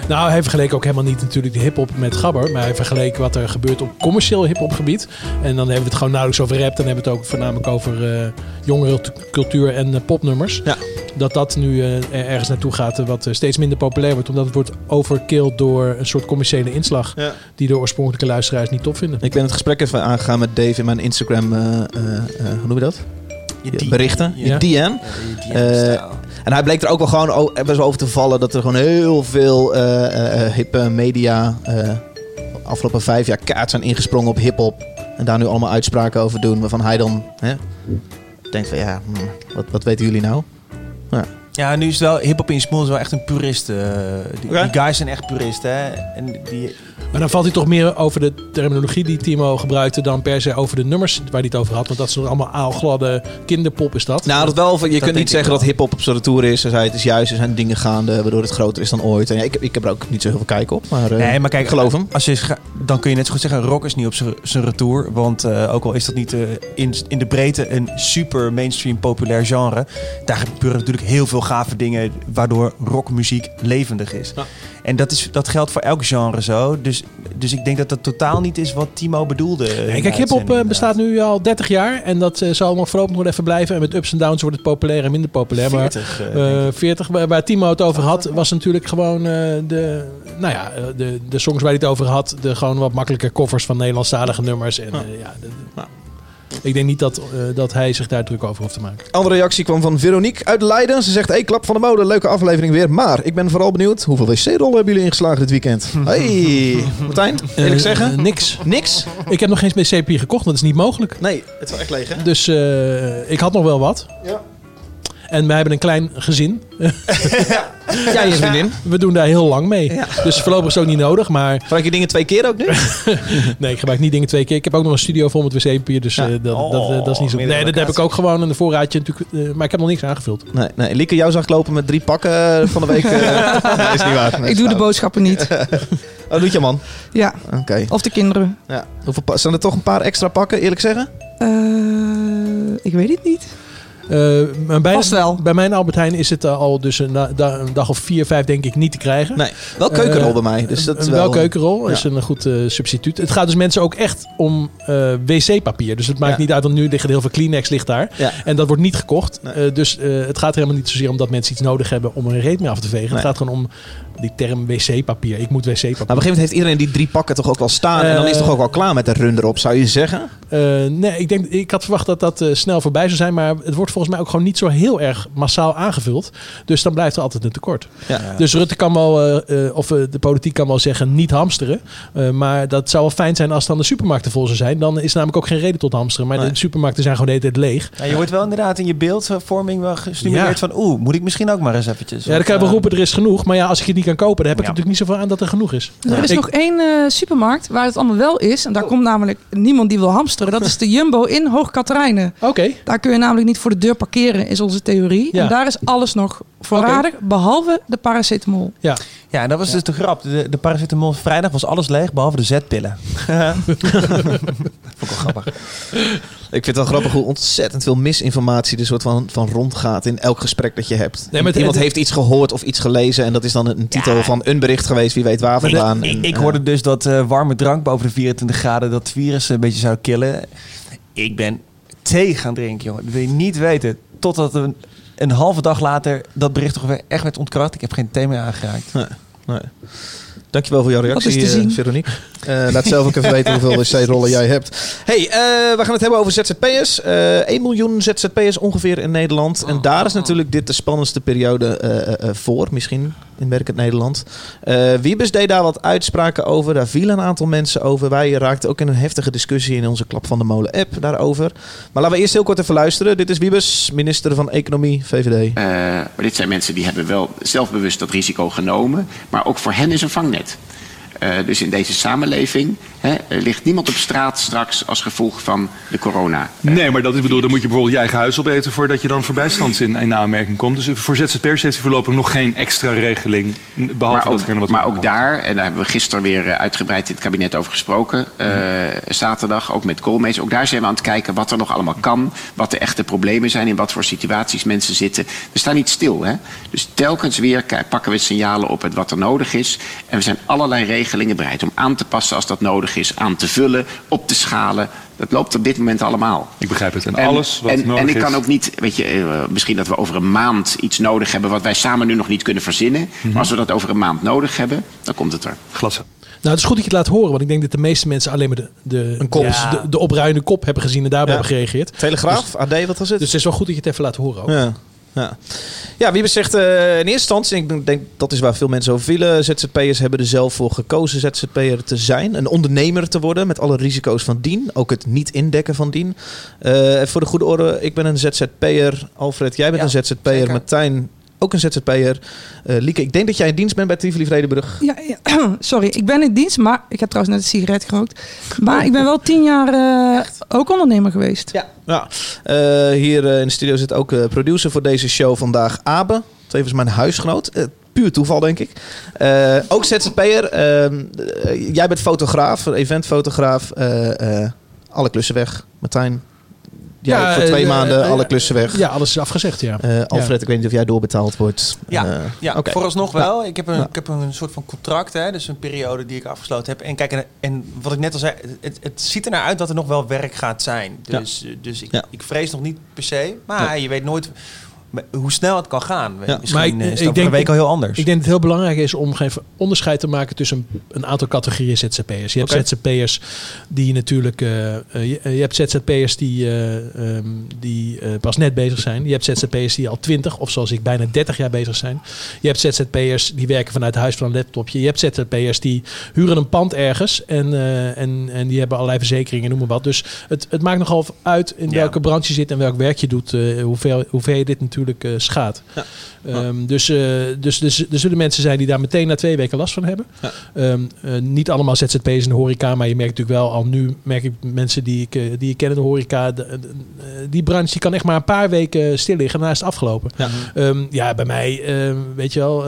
Nou, hij vergeleek ook helemaal niet natuurlijk de hip-hop met gabber. Maar hij vergeleek wat er gebeurt op commercieel hip-hop gebied. En dan hebben we het gewoon nauwelijks over rap. Dan hebben we het ook voornamelijk over eh jongere t- cultuur en eh, popnummers. Ja. Dat dat nu eh, er- ergens naartoe gaat eh, wat eh, steeds minder populair wordt. Omdat het wordt overkilled door een soort commerciële inslag. Ja. Die de oorspronkelijke luisteraars niet top vinden. Ik ben het gesprek even aangegaan met Dave in mijn Instagram. eh, eh, eh, hoe noem je dat? Je berichten. Ja. Je DM. Ja, je Eh, DM-stijl. En hij bleek er ook wel gewoon o- best wel over te vallen dat er gewoon heel veel eh, eh, eh, hippe media eh afgelopen vijf jaar kaart zijn ingesprongen op hip-hop. En daar nu allemaal uitspraken over doen. Waarvan hij dan hè, denkt van ja, hm, wat, wat weten jullie nou? Ja, nu is het wel hip-hop in Small is wel echt een purist. eh, die guys zijn echt puristen. Hè? En die, Maar dan valt hij toch meer over de terminologie die Timo gebruikte. dan per se over de nummers waar hij het over had. Want dat is nog allemaal aalgladde kinderpop, is dat? Nou, dat wel, je kunt niet zeggen dat hip-hop op zijn retour is. Hij zei het is juist, er zijn dingen gaande waardoor het groter is dan ooit. En ja, ik, ik heb er ook niet zo heel veel kijk op. Maar, eh, nee, maar kijk, geloof hem. Als je, dan kun je net zo goed zeggen, rock is niet op zijn- zijn retour. Want eh, ook al is dat niet eh, in, in de breedte een super mainstream populair genre. Daar gebeuren natuurlijk heel veel gave dingen waardoor rockmuziek levendig is. Ja. En dat, is, dat geldt voor elk genre zo. Dus, dus ik denk dat dat totaal niet is wat Timo bedoelde. Nee, kijk, hip-hop eh, bestaat nu al 30 jaar. En dat eh, zal nog voorlopig nog even blijven. En met ups en downs wordt het populair en minder populair. 40, maar eh, eh, denk ik. 40, waar, waar Timo het over had, was natuurlijk gewoon eh, de, nou ja, de, de songs waar hij het over had. De gewoon wat makkelijke covers van Nederlandstalige nummers. En, ja, de- Ja. Ik denk niet dat, eh, dat hij zich daar druk over hoeft te maken. Andere reactie kwam van Veronique uit Leiden. Ze zegt, hey, klap van de mode, leuke aflevering weer. Maar ik ben vooral benieuwd, hoeveel wc-rollen hebben jullie ingeslagen dit weekend? [LAUGHS] Hey, Martijn, eerlijk Eh, zeggen? eh, niks. Niks? Ik heb nog geen wc-papier gekocht, want dat is niet mogelijk. Nee, het is wel echt leeg, hè? Dus eh, ik had nog wel wat. Ja. En wij hebben een klein gezin. [LAUGHS] Jij en je vriendin. We doen daar heel lang mee. Ja. Dus voorlopig is het ook niet nodig. Maar Gebruik je dingen twee keer ook nu? [LAUGHS] nee, ik gebruik niet dingen twee keer. Ik heb ook nog een studio vol met wc-papier. Dus Ja. eh, dat, Oh, dat, dat is niet zo. Nee, dat heb ik ook gewoon in de voorraadje natuurlijk. eh, maar ik heb nog niks aangevuld. Nee, nee. Lieke, jou zag ik lopen met drie pakken eh, van de week. [LAUGHS] nee, is niet waar. Nee, ik doe de boodschappen niet. Oh, doet je man. Ja, Oké. of de kinderen. Ja. Hoeveel zijn er toch een paar extra pakken, eerlijk zeggen? Eh, ik weet het niet. Eh, maar bij, Vast wel. bij mijn Albert Heijn is het eh, al dus een, da- da- een dag of vier, vijf denk ik niet te krijgen. Nee, wel keukenrol Eh, bij mij. Dus dat is wel... wel keukenrol is een goed substituut. Het gaat dus mensen ook echt om wc-papier. Dus het maakt Ja. niet uit, want nu liggen heel veel Kleenex ligt daar. Ja. En dat wordt niet gekocht. Nee. Dus het gaat er helemaal niet zozeer om dat mensen iets nodig hebben om een reet mee af te vegen. Nee. Het gaat gewoon om die term wc-papier. Ik moet wc-papier. Nou, op een gegeven moment heeft iedereen die drie pakken toch ook wel staan. en dan is het toch ook wel klaar met de run erop, zou je zeggen? Nee, ik, denk, ik had verwacht dat dat snel voorbij zou zijn. Maar het wordt volgens mij ook gewoon niet zo heel erg massaal aangevuld. Dus dan blijft er altijd een tekort. Ja. Dus Rutte kan wel, eh, eh, of eh, de politiek kan wel zeggen, niet hamsteren. Eh, maar dat zou wel fijn zijn als dan de supermarkten vol zou zijn. Dan is namelijk ook geen reden tot hamsteren. Maar Nee. de supermarkten zijn gewoon de hele tijd leeg. Ja, je wordt wel inderdaad in je beeldvorming wel gestimuleerd Ja. van... Oeh, moet ik misschien ook maar eens eventjes... Ja, dan kan je wel roepen, er is genoeg. Maar ja, als ik het niet kan kopen, dan heb ik Ja. natuurlijk niet zoveel aan dat er genoeg is. Er is Ik- nog één eh, supermarkt waar het allemaal wel is. En daar komt namelijk niemand die wil hamsteren. Dat is de Jumbo in Hoogkaterijnen. Oké. Daar kun je namelijk niet voor de deur parkeren, is onze theorie. Ja. En daar is alles nog voorradig, behalve de paracetamol. Ja. Ja, en dat was dus de grap. De, de paracetamol vrijdag was alles leeg, behalve de zetpillen. [LAUGHS] Vond ik wel grappig. Ik vind het wel grappig hoe ontzettend veel misinformatie er soort van, van rondgaat in elk gesprek dat je hebt. Nee, maar het- Iemand het- heeft iets gehoord of iets gelezen en dat is dan een titel van een bericht geweest, wie weet waar vandaan. de- ik, ik eh, hoorde dus dat eh, warme drank boven de 24 graden dat virus een beetje zou killen. Ik ben thee gaan drinken, jongen. Dat wil je niet weten. Totdat een, een halve dag later dat bericht toch weer echt werd ontkracht. Ik heb geen thee meer aangeraakt. Nee, nee. Dankjewel voor jouw reactie, eh? Veronique. Eh, laat zelf ook even weten hoeveel wc-rollen jij hebt. hey, eh, we gaan het hebben over ZZP'ers. Eh 1 miljoen ZZP'ers ongeveer in Nederland. En daar is natuurlijk dit de spannendste periode voor, misschien in Werkend Nederland. Eh Wiebes deed daar wat uitspraken over. Daar vielen een aantal mensen over. Wij raakten ook in een heftige discussie in onze Klap van de Molen app daarover. Maar laten we eerst heel kort even luisteren. Dit is Wiebes, minister van Economie, VVD. Eh, maar dit zijn mensen die hebben wel zelfbewust dat risico genomen. Maar ook voor hen is een vangnet. Eh, dus in deze samenleving hè, ligt niemand op straat straks als gevolg van de corona. Nee, maar dat is bedoel, dan moet je bijvoorbeeld je eigen huis opeten voordat je dan voor bijstand in, in aanmerking komt. Dus voor ZZP'ers heeft hij voorlopig nog geen extra regeling. Behalve maar ook, wat maar ook daar, en daar hebben we gisteren weer eh, uitgebreid in het kabinet over gesproken. eh, zaterdag, ook met Koolmees. Ook daar zijn we aan het kijken wat er nog allemaal kan. Wat de echte problemen zijn, in wat voor situaties mensen zitten. We staan niet stil. Hè? Dus telkens weer pakken we signalen op het wat er nodig is. En we zijn allerlei regelingen bereid om aan te passen als dat nodig is. Aan te vullen, op te schalen. Dat loopt op dit moment allemaal. Ik begrijp het. En, alles wat en, nodig en ik kan ook niet, weet je, eh, misschien dat we over een maand iets nodig hebben wat wij samen nu nog niet kunnen verzinnen. Mhm. Maar als we dat over een maand nodig hebben, dan komt het er. Glas. Nou, het is goed dat je het laat horen, want ik denk dat de meeste mensen alleen maar de, de, Een kop. dus de, de opruiende kop hebben gezien en daarbij Ja. hebben gereageerd. Telegraaf, AD, wat was het? Dus het is wel goed dat je het even laat horen ook. Ja. Ja, ja Wiebes zegt eh, in eerste instantie, ik denk dat is waar veel mensen over vielen, ZZP'ers hebben er zelf voor gekozen ZZP'er te zijn. Een ondernemer te worden met alle risico's van dien. Ook het niet indekken van dien. Eh, voor de goede orde, ik ben een ZZP'er. Alfred, jij bent Ja, een ZZP'er. Martijn, ook een ZZP'er. Eh Lieke, ik denk dat jij in dienst bent bij Tivoli Vredenburg. Ja, ja, [CLEARS THROAT] sorry, ik ben in dienst, maar ik heb trouwens net een sigaret gerookt. Maar ik ben wel tien jaar eh, ook ondernemer geweest. Ja. ja. Eh, hier in de studio zit ook producer voor deze show vandaag, Abe. Tevens mijn huisgenoot. Puur toeval, denk ik. Ook ZZP'er. Ehm, eh, jij bent fotograaf, eventfotograaf. Alle klussen weg. Martijn, jij Ja, voor twee eh, maanden eh, alle klussen weg. Ja, alles is afgezegd, ja. Eh, Alfred, ik weet niet of jij doorbetaald wordt. Ja, Eh, ja oké. vooralsnog wel. Ik heb, een, Ja. ik heb een soort van contract, hè, dus een periode die ik afgesloten heb. En kijk, en, en wat ik net al zei, het, het ziet er naar uit dat er nog wel werk gaat zijn. Dus, eh, dus ik, Ja. ik vrees nog niet per se. Maar je weet nooit hoe snel het kan gaan. Ja. Misschien Maar ik- eh, is het ik denk- week al heel anders. Ik denk dat het heel belangrijk is om even onderscheid te maken tussen een, een aantal categorieën ZZP'ers. Je hebt. ZZP'ers die natuurlijk. eh, eh, je, je hebt ZZP'ers die, eh, ehm, die pas net bezig zijn. Je hebt ZZP'ers die al 20 of zoals ik bijna 30 jaar bezig zijn. Je hebt ZZP'ers die werken vanuit huis van een laptopje. Je hebt ZZP'ers die huren een pand ergens en, en, en die hebben allerlei verzekeringen, noem maar wat. Dus het, het maakt nogal uit in Ja. welke branche je zit en welk werk je doet, hoeveel, hoeveel je dit natuurlijk eh, schaadt. Ja. Ehm, dus, eh, dus, dus er zullen mensen zijn die daar meteen na twee weken last van hebben. Ehm, eh, niet allemaal ZZP'ers in de horeca, maar je merkt natuurlijk wel al nu merk ik mensen die ik, eh, die ik ken in de horeca. de- de- die branche die kan echt maar een paar weken stil liggen. Daarna is het afgelopen. Ja. Ehm, ja, bij mij, weet je wel,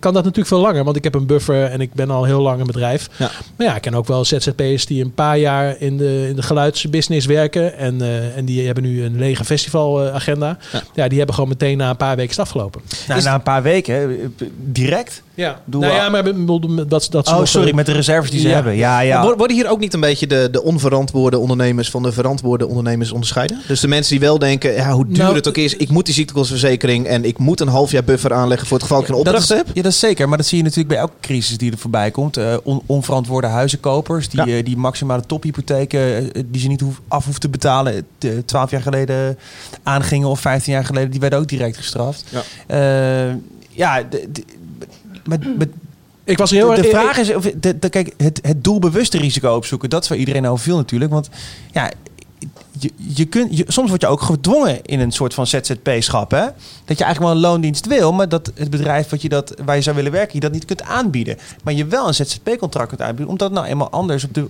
kan dat natuurlijk veel langer. Want ik heb een buffer en ik ben al heel lang een bedrijf. Maar ja, ik ken ook wel ZZP'ers die een paar jaar in de, in de geluidsbusiness werken. En, en die hebben nu een lege festivalagenda. Ja. ja, die hebben gewoon meteen na een paar weken afgelopen. Nou, na een paar weken, hè, direct. Ja, Doe nou ja, maar dat, dat Oh, sorry, met de reserves die ze Ja. hebben. Ja, ja. Wor- Worden hier ook niet een beetje de, de onverantwoorde ondernemers van de verantwoorde ondernemers onderscheiden? Dus de mensen die wel denken, ja, hoe duur Nou, het ook is, ik moet die ziektekostenverzekering en ik moet een half jaar buffer aanleggen voor het geval ik dat opdracht is, heb. Ja, dat is zeker. Maar dat zie je natuurlijk bij elke crisis die er voorbij komt. Eh, on- onverantwoorde huizenkopers die, Ja. eh, die maximale tophypotheken eh, die ze niet hoef, af hoeven te betalen, twaalf jaar geleden aangingen of 15 jaar geleden, die werden ook direct gestraft. Ja. Ja, met, met, Ik was heel de, de vraag is, of, de, de- kijk, het, het doelbewuste risico opzoeken, dat is waar iedereen over viel natuurlijk. Want ja, je, je kunt, je, soms word je ook gedwongen in een soort van ZZP-schap. Hè? Dat je eigenlijk wel een loondienst wil, maar dat het bedrijf wat je dat, waar je zou willen werken, je dat niet kunt aanbieden. Maar je wel een ZZP-contract kunt aanbieden, omdat het nou eenmaal anders op de,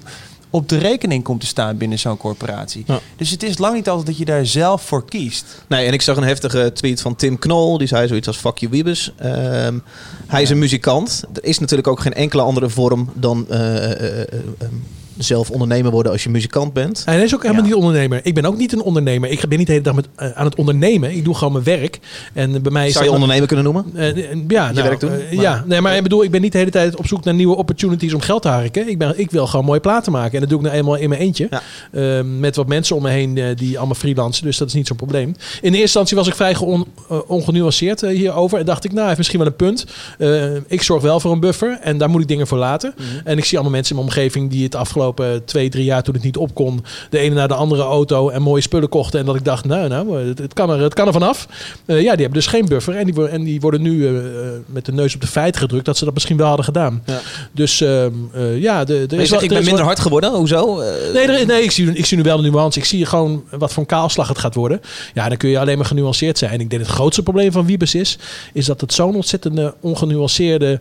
op de rekening komt te staan binnen zo'n corporatie. Ja. Dus het is lang niet altijd dat je daar zelf voor kiest. Nee, en ik zag een heftige tweet van Tim Knol. Die zei zoiets als fuck you Wiebes. Ehm, hij is een muzikant. Er is natuurlijk ook geen enkele andere vorm dan eh, eh, eh, eh, ehm, zelf ondernemer worden als je muzikant bent. Hij is ook helemaal niet ondernemer. Ik ben ook niet een ondernemer. Ik ben niet de hele dag met, eh, aan het ondernemen. Ik doe gewoon mijn werk. En bij mij Zou je ondernemer kunnen noemen? Eh, eh, ja, nou, werk doen? Maar- ja, nee, maar ik bedoel, ik ben niet de hele tijd op zoek naar nieuwe opportunities om geld te harken. Ik, ben, ik wil gewoon mooie platen maken. En dat doe ik nou eenmaal in mijn eentje. Ja. Eh, met wat mensen om me heen die allemaal freelancen. Dus dat is niet zo'n probleem. In eerste instantie was ik vrij ongenuanceerd hierover. En dacht ik, nou, hij heeft misschien wel een punt. Ik zorg wel voor een buffer. En daar moet ik dingen voor laten. Mhm. En ik zie allemaal mensen in mijn omgeving die het afgelopen twee, drie jaar toen het niet op kon. De ene naar de andere auto en mooie spullen kochten. En dat ik dacht, nou, nou, het, het kan, er, het kan er vanaf. Eh, ja, die hebben dus geen buffer. En die, worden- en die worden nu eh, eh, met de neus op de feiten gedrukt dat ze dat misschien wel hadden gedaan. Ja. Dus ehm, eh, ja, de, is wel- ik ben minder hard geworden. Hoezo? Nee, er- nee ik, zie, ik zie nu wel de nuance. Ik zie gewoon wat voor een kaalslag het gaat worden. Ja, dan kun je alleen maar genuanceerd zijn. Ik denk het grootste probleem van Wiebes is... is dat het zo'n ontzettende ongenuanceerde...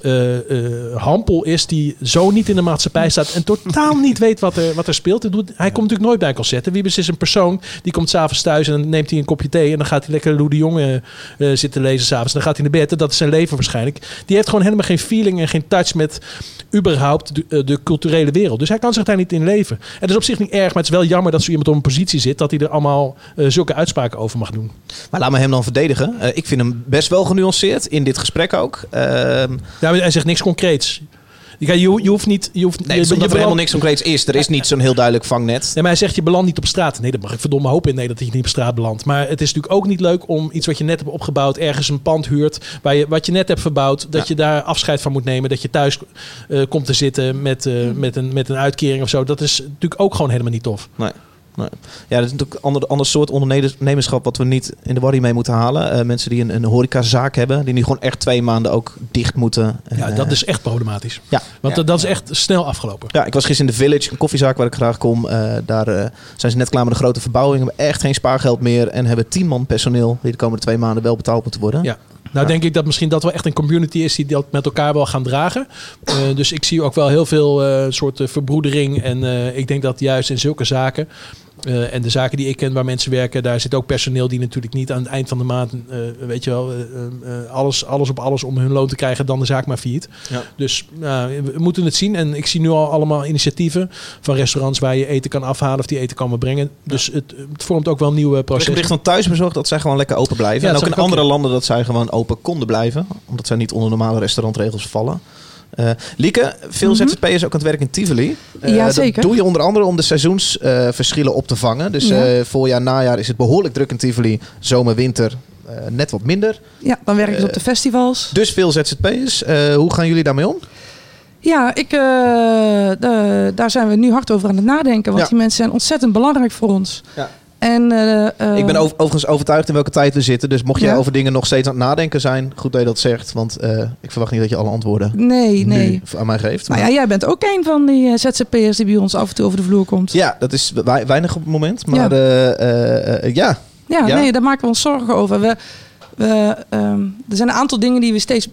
eh, eh, hampel is die zo niet in de maatschappij staat en totaal niet weet wat er, wat er speelt. Hij, komt natuurlijk nooit bij concerten. Wiebes is een persoon die komt s'avonds thuis en dan neemt hij een kopje thee en dan gaat hij lekker Lou de Jonge eh, zitten lezen s'avonds. Dan gaat hij naar bed en dat is zijn leven waarschijnlijk. Die heeft gewoon helemaal geen feeling en geen touch met überhaupt de, de culturele wereld. Dus hij kan zich daar niet in leven. En dat is op zich niet erg, maar het is wel jammer dat zo iemand op een positie zit dat hij er allemaal zulke uitspraken over mag doen. Maar laat me hem dan verdedigen. Ik vind hem best wel genuanceerd in dit gesprek ook. Ehm, Ja, hij zegt niks concreets. Je, je, hoeft niet. Je hoeft, nee, je, omdat er helemaal niks concreets is. Er is niet zo'n heel duidelijk vangnet. Nee, maar hij zegt je belandt niet op straat. Nee, dat mag ik verdomme hopen in Nederland dat je niet op straat belandt. Maar het is natuurlijk ook niet leuk om iets wat je net hebt opgebouwd, ergens een pand huurt, waar je, wat je net hebt verbouwd, dat Ja. je daar afscheid van moet nemen. Dat je thuis eh, komt te zitten met, eh, met, een, met een uitkering of zo. Dat is natuurlijk ook gewoon helemaal niet tof. Nee. Nee. Ja, dat is natuurlijk een ander, ander soort ondernemerschap wat we niet in de worry mee moeten halen. Eh, mensen die een, een horecazaak hebben, die nu gewoon echt twee maanden ook dicht moeten. En, Ja, eh, dat is echt problematisch. Ja. Want Ja. dat is echt snel afgelopen. Ja, ik was gisteren in de Village, een koffiezaak waar ik graag kom. Eh, daar zijn ze net klaar met een grote verbouwing, hebben echt geen spaargeld meer en hebben tien man personeel die de komende twee maanden wel betaald moeten worden. Ja. Nou denk ik dat misschien dat wel echt een community is die dat met elkaar wel gaan dragen. Eh, dus ik zie ook wel heel veel eh soorten verbroedering. En eh, ik denk dat juist in zulke zaken. Eh, en de zaken die ik ken waar mensen werken, daar zit ook personeel die natuurlijk niet aan het eind van de maand, eh, weet je wel, eh, alles, alles op alles om hun loon te krijgen, dan de zaak maar failliet. Ja. Dus nou, we moeten het zien. En ik zie nu al allemaal initiatieven van restaurants waar je eten kan afhalen of die eten kan brengen. Dus het, het vormt ook wel nieuwe Er is een proces. bericht van thuisbezorgd dat zij gewoon lekker open blijven. Ja, en ook in ook, andere landen dat zij gewoon open konden blijven. Omdat zij niet onder normale restaurantregels vallen. Eh Lieke, veel Mhm. ZZP'ers ook aan het werk in Tivoli. Eh, Ja, dat zeker. doe je onder andere om de seizoensverschillen op te vangen. Dus Ja. eh, voorjaar, najaar is het behoorlijk druk in Tivoli. Zomer, winter eh, net wat minder. Ja, dan werken ze op Eh, de festivals. Dus veel ZZP'ers. Eh, hoe gaan jullie daarmee om? Ja, ik, eh, de- daar zijn we nu hard over aan het nadenken. Want Ja. die mensen zijn ontzettend belangrijk voor ons. Ja. En, eh, ik ben over- overigens overtuigd in welke tijd we zitten. Dus mocht jij Ja. over dingen nog steeds aan het nadenken zijn, goed dat je dat zegt. Want eh, ik verwacht niet dat je alle antwoorden Nee, nee. aan mij geeft. Nou Maar- ja, jij bent ook een van die eh, ZZP'ers die bij ons af en toe over de vloer komt. Ja, dat is wei- weinig op het moment. Maar Ja. ja. Ja, Ja. nee, daar maken we ons zorgen over. We, we, ehm, er zijn een aantal dingen die we steeds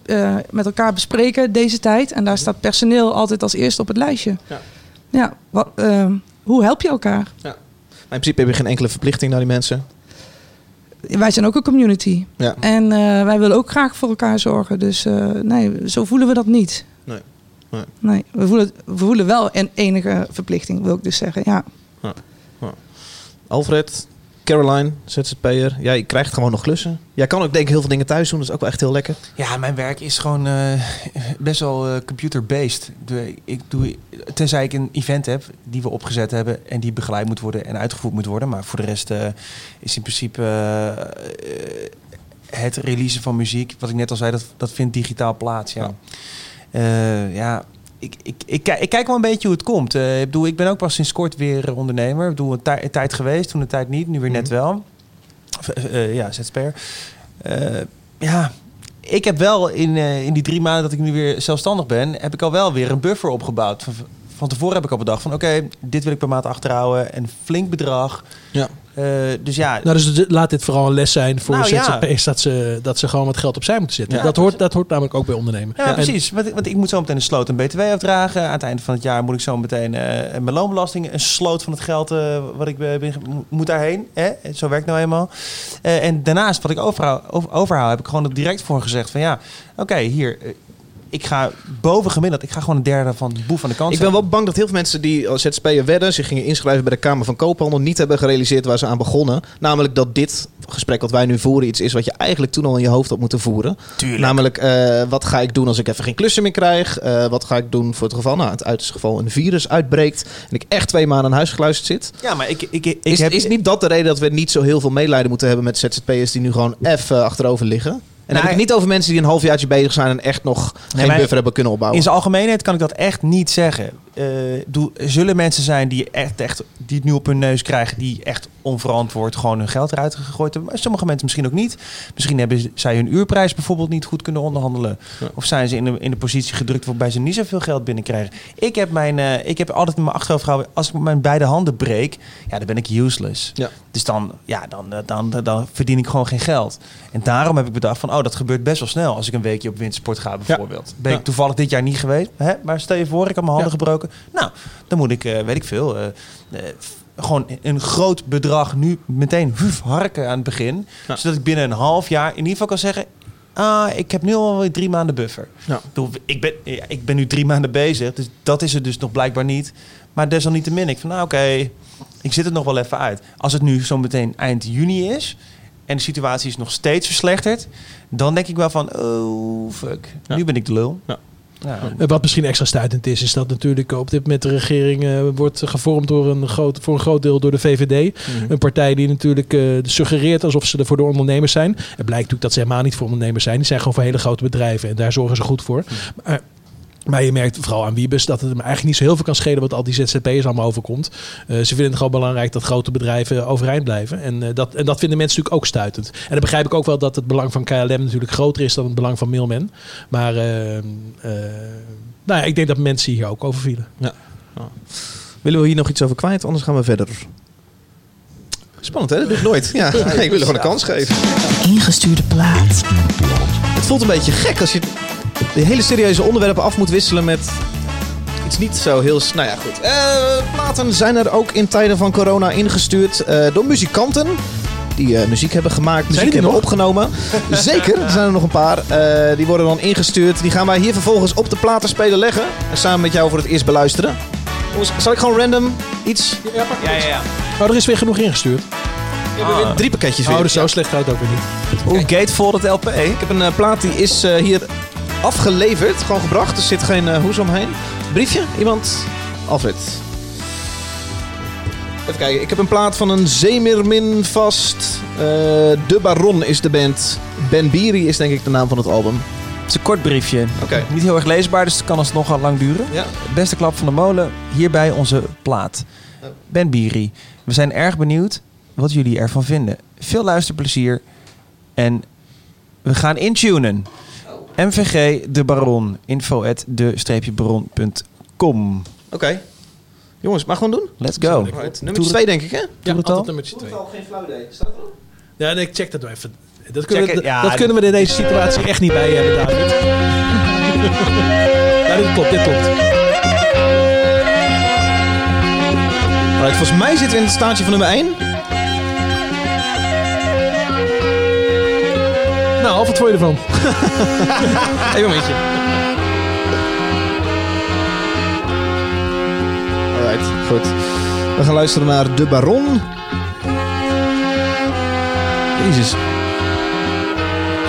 met elkaar bespreken deze tijd. En daar staat personeel altijd als eerste op het lijstje. Ja. Ja, wat, ehm, hoe help je elkaar? In principe heb je geen enkele verplichting naar die mensen. Wij zijn ook een community. Ja. En eh, wij willen ook graag voor elkaar zorgen. Dus eh, nee, zo voelen we dat niet. Nee. Nee. Nee, we voelen, we voelen wel een enige verplichting, wil ik dus zeggen. Ja. Alfred, Caroline, ZZP'er. Jij krijgt gewoon nog klussen. Jij kan ook denk ik heel veel dingen thuis doen. Dat is ook wel echt heel lekker. Ja, mijn werk is gewoon eh, best wel eh, computer-based. Ik doe, tenzij ik een event heb die we opgezet hebben en die begeleid moet worden en uitgevoerd moet worden. Maar voor de rest eh, is in principe het releasen van muziek, wat ik net al zei, dat, dat vindt digitaal plaats. Ja, ja ik, ik, ik, kijk- ik kijk wel een beetje hoe het komt. Eh, ik, bedoel, ik ben ook pas sinds kort weer eh, ondernemer. Ik bedoel, een, tij- een tijd geweest, toen een tijd niet, nu weer net wel. Of, eh, eh, ja. Eh ja, ik heb wel in, in die drie maanden dat ik nu weer zelfstandig ben, heb ik al wel weer een buffer opgebouwd van, van tevoren heb ik al bedacht van oké, dit wil ik per maand achterhouden. Een flink bedrag. Ja. Eh, dus ja, Nou, dus laat dit vooral een les zijn voor Nou, ja. ZZP'ers dat ze, dat ze gewoon wat geld opzij moeten zetten. Ja. dat, hoort, dat hoort namelijk ook bij ondernemen. Ja, En- precies. Want, want ik moet zo meteen een sloot een BTW afdragen. Aan het eind van het jaar moet ik zo meteen eh, mijn loonbelasting, een sloot van het geld eh, wat ik ben, moet daarheen. Hè? Zo werkt nou eenmaal. En daarnaast, wat ik overhoud, over, overhoud, heb ik gewoon direct voor gezegd van ja, oké, hier. Ik ga boven gemiddeld. Ik ga gewoon een derde van de boef van de kant Ik ben wel bang dat heel veel mensen die als ZZP'er werden, zich gingen inschrijven bij de Kamer van Koophandel, niet hebben gerealiseerd waar ze aan begonnen. Namelijk dat dit gesprek wat wij nu voeren iets is wat je eigenlijk toen al in je hoofd had moeten voeren. Tuurlijk. Namelijk, eh, wat ga ik doen als ik even geen klussen meer krijg? Eh, wat ga ik doen voor het geval, nou, het uiterste geval een virus uitbreekt en ik echt twee maanden aan huis geluisterd zit? Ja, maar ik, ik, ik, is, heb... is niet dat de reden dat we niet zo heel veel medelijden moeten hebben met ZZP'ers die nu gewoon even achterover liggen? En dan heb ik het niet over mensen die een halfjaartje bezig zijn en echt nog geen buffer hebben kunnen opbouwen. In zijn algemeenheid kan ik dat echt niet zeggen. Eh, doe, zullen mensen zijn die, echt, echt, die het nu op hun neus krijgen, die echt onverantwoord gewoon hun geld eruit gegooid hebben. Maar sommige mensen misschien ook niet. Misschien hebben zij hun uurprijs bijvoorbeeld niet goed kunnen onderhandelen. Of zijn ze in de, in de positie gedrukt waarbij ze niet zoveel geld binnenkrijgen. Ik heb, mijn, eh, ik heb altijd in mijn achterhoofd gehouden, als ik mijn beide handen breek, ja, dan ben ik useless. Ja. Dus dan, ja, dan, dan, dan, dan verdien ik gewoon geen geld. En daarom heb ik bedacht van, oh, dat gebeurt best wel snel als ik een weekje op wintersport ga bijvoorbeeld. Ben ik Ja. toevallig dit jaar niet geweest, hè? maar stel je voor, ik heb mijn handen Ja. Nou, dan moet ik, eh, weet ik veel, eh, eh, gewoon een groot bedrag nu meteen huf, harken aan het begin. Ja. Zodat ik binnen een half jaar in ieder geval kan zeggen... Ah, ik heb nu al weer drie maanden buffer. Ja. Ik ben, ik ben nu drie maanden bezig, dus dat is het dus nog blijkbaar niet. Maar desalniettemin, ik van nou oké, ik zit het nog wel even uit. Als het nu zo meteen eind juni is en de situatie is nog steeds verslechterd... dan denk ik wel van, oh fuck, Ja. nu ben ik de lul. Ja. Ja. Eh, Wat misschien extra stuitend is, is dat natuurlijk op dit moment de regering eh, wordt gevormd door een groot, voor een groot deel door de VVD. Een partij die natuurlijk eh, suggereert alsof ze er voor de ondernemers zijn. Het blijkt natuurlijk dat ze helemaal niet voor ondernemers zijn. Die zijn gewoon voor hele grote bedrijven en daar zorgen ze goed voor. Maar, maar je merkt vooral aan Wiebes dat het hem eigenlijk niet zo heel veel kan schelen wat al die ZZP'ers allemaal overkomt. Eh, ze vinden het gewoon belangrijk dat grote bedrijven overeind blijven. En, eh, dat, en dat vinden mensen natuurlijk ook stuitend. En dan begrijp ik ook wel dat het belang van KLM natuurlijk groter is dan het belang van Mailman. Maar eh, eh, nou ja, ik denk dat mensen hier ook over vielen. Willen we hier nog iets over kwijt? Anders gaan we verder. Spannend, hè? Dat doe ik nooit. Ja, [LAUGHS] ik wil er gewoon een kans geven. Ingestuurde plaat. Het voelt een beetje gek als je de hele serieuze onderwerpen af moet wisselen met iets niet zo heel... Nou ja, goed. Eh, platen zijn er ook in tijden van corona ingestuurd eh, door muzikanten. Die eh, muziek hebben gemaakt, muziek die hebben nog? opgenomen. [LAUGHS] Zeker, er zijn er nog een paar. Eh, die worden dan ingestuurd. Die gaan wij hier vervolgens op de platenspelen leggen. En samen met jou voor het eerst beluisteren. Zal ik gewoon random iets... Ja, ja, ja. Oh, er is weer genoeg ingestuurd. Drie pakketjes weer. Oh, dus zo slecht gaat het ook weer niet. Hoe gateful dat LP? Ik heb een plaat die is eh, hier afgeleverd, gewoon gebracht. Er zit geen eh, hoes omheen. Briefje? Iemand? Alfred. Even kijken, ik heb een plaat van een Zeemermin vast. Eh, de Baron is de band. Ben Biri is denk ik de naam van het album. Het is een kort briefje. Oké. Niet heel erg leesbaar, dus het kan alsnog al lang duren. Ja. Beste klap van de molen, hierbij onze plaat. Ben Biri, we zijn erg benieuwd wat jullie ervan vinden. Veel luisterplezier en we gaan intunen. MVG De Baron, info at de-baron.com. Oké. Jongens, maar gewoon doen. Let's go. Alright. Nummer 2 denk ik hè? Ja, altijd nummertje twee. geen flauw idee. Staat erop? Ja, nee, ik check dat wel even. Dat kunnen, we, ja, dat kunnen we in deze situatie echt niet bij hebben, David. [LAUGHS] ja, dit klopt, dit klopt. Alright, volgens mij zitten we in het staartje van nummer 1. Nou, wat vond je ervan? Even een momentje. Alright, goed. We gaan luisteren naar De Baron. Jezus.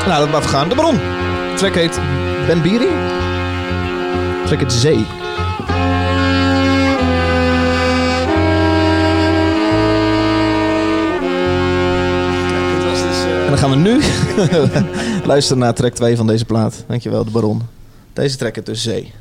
Nou, dat mag even gaan. De Baron. De track heet Ben Biri. Track heet Zee. En dan gaan we nu [LAUGHS] luisteren naar track 2 van deze plaat. Dankjewel, De Baron. Deze track heet dus Zee.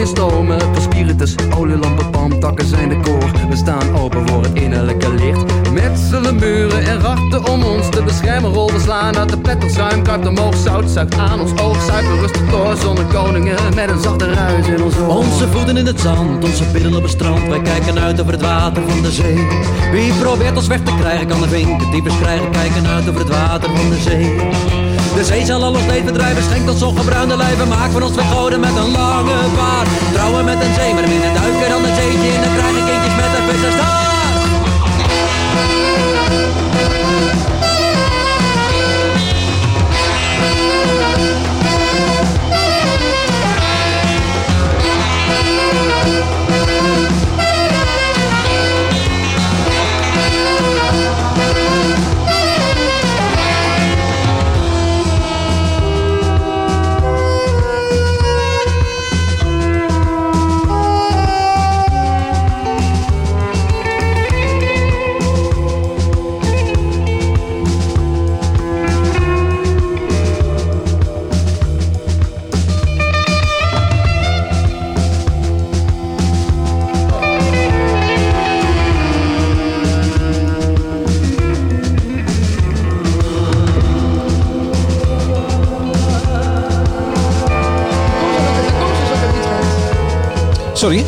In. Van spiritus, olielampen, palmtakken zijn de koor. We staan open voor het innerlijke licht. Metselen muren en rachten om ons te beschermen. Rol we slaan uit de pletters, ruim kruipt omhoog. Zout zuigt aan ons oog, zuipen rustig door. Zonnekoningen met een zachte ruis in ons oor. Onze voeten in het zand, onze billen op het strand. Wij kijken uit over het water van de zee. Wie probeert ons weg te krijgen, kan de vinken diepers krijgen. Kijken uit over het water van de zee. De zee zal al ons bedrijven, schenkt ons ongebruinde lijven. Maakt van ons twee goden met een lange baard. Trouwen met een zee, maar binnen duiken dan een zeetje in. Dan krijgen kindjes met een visserstaart. Sorry?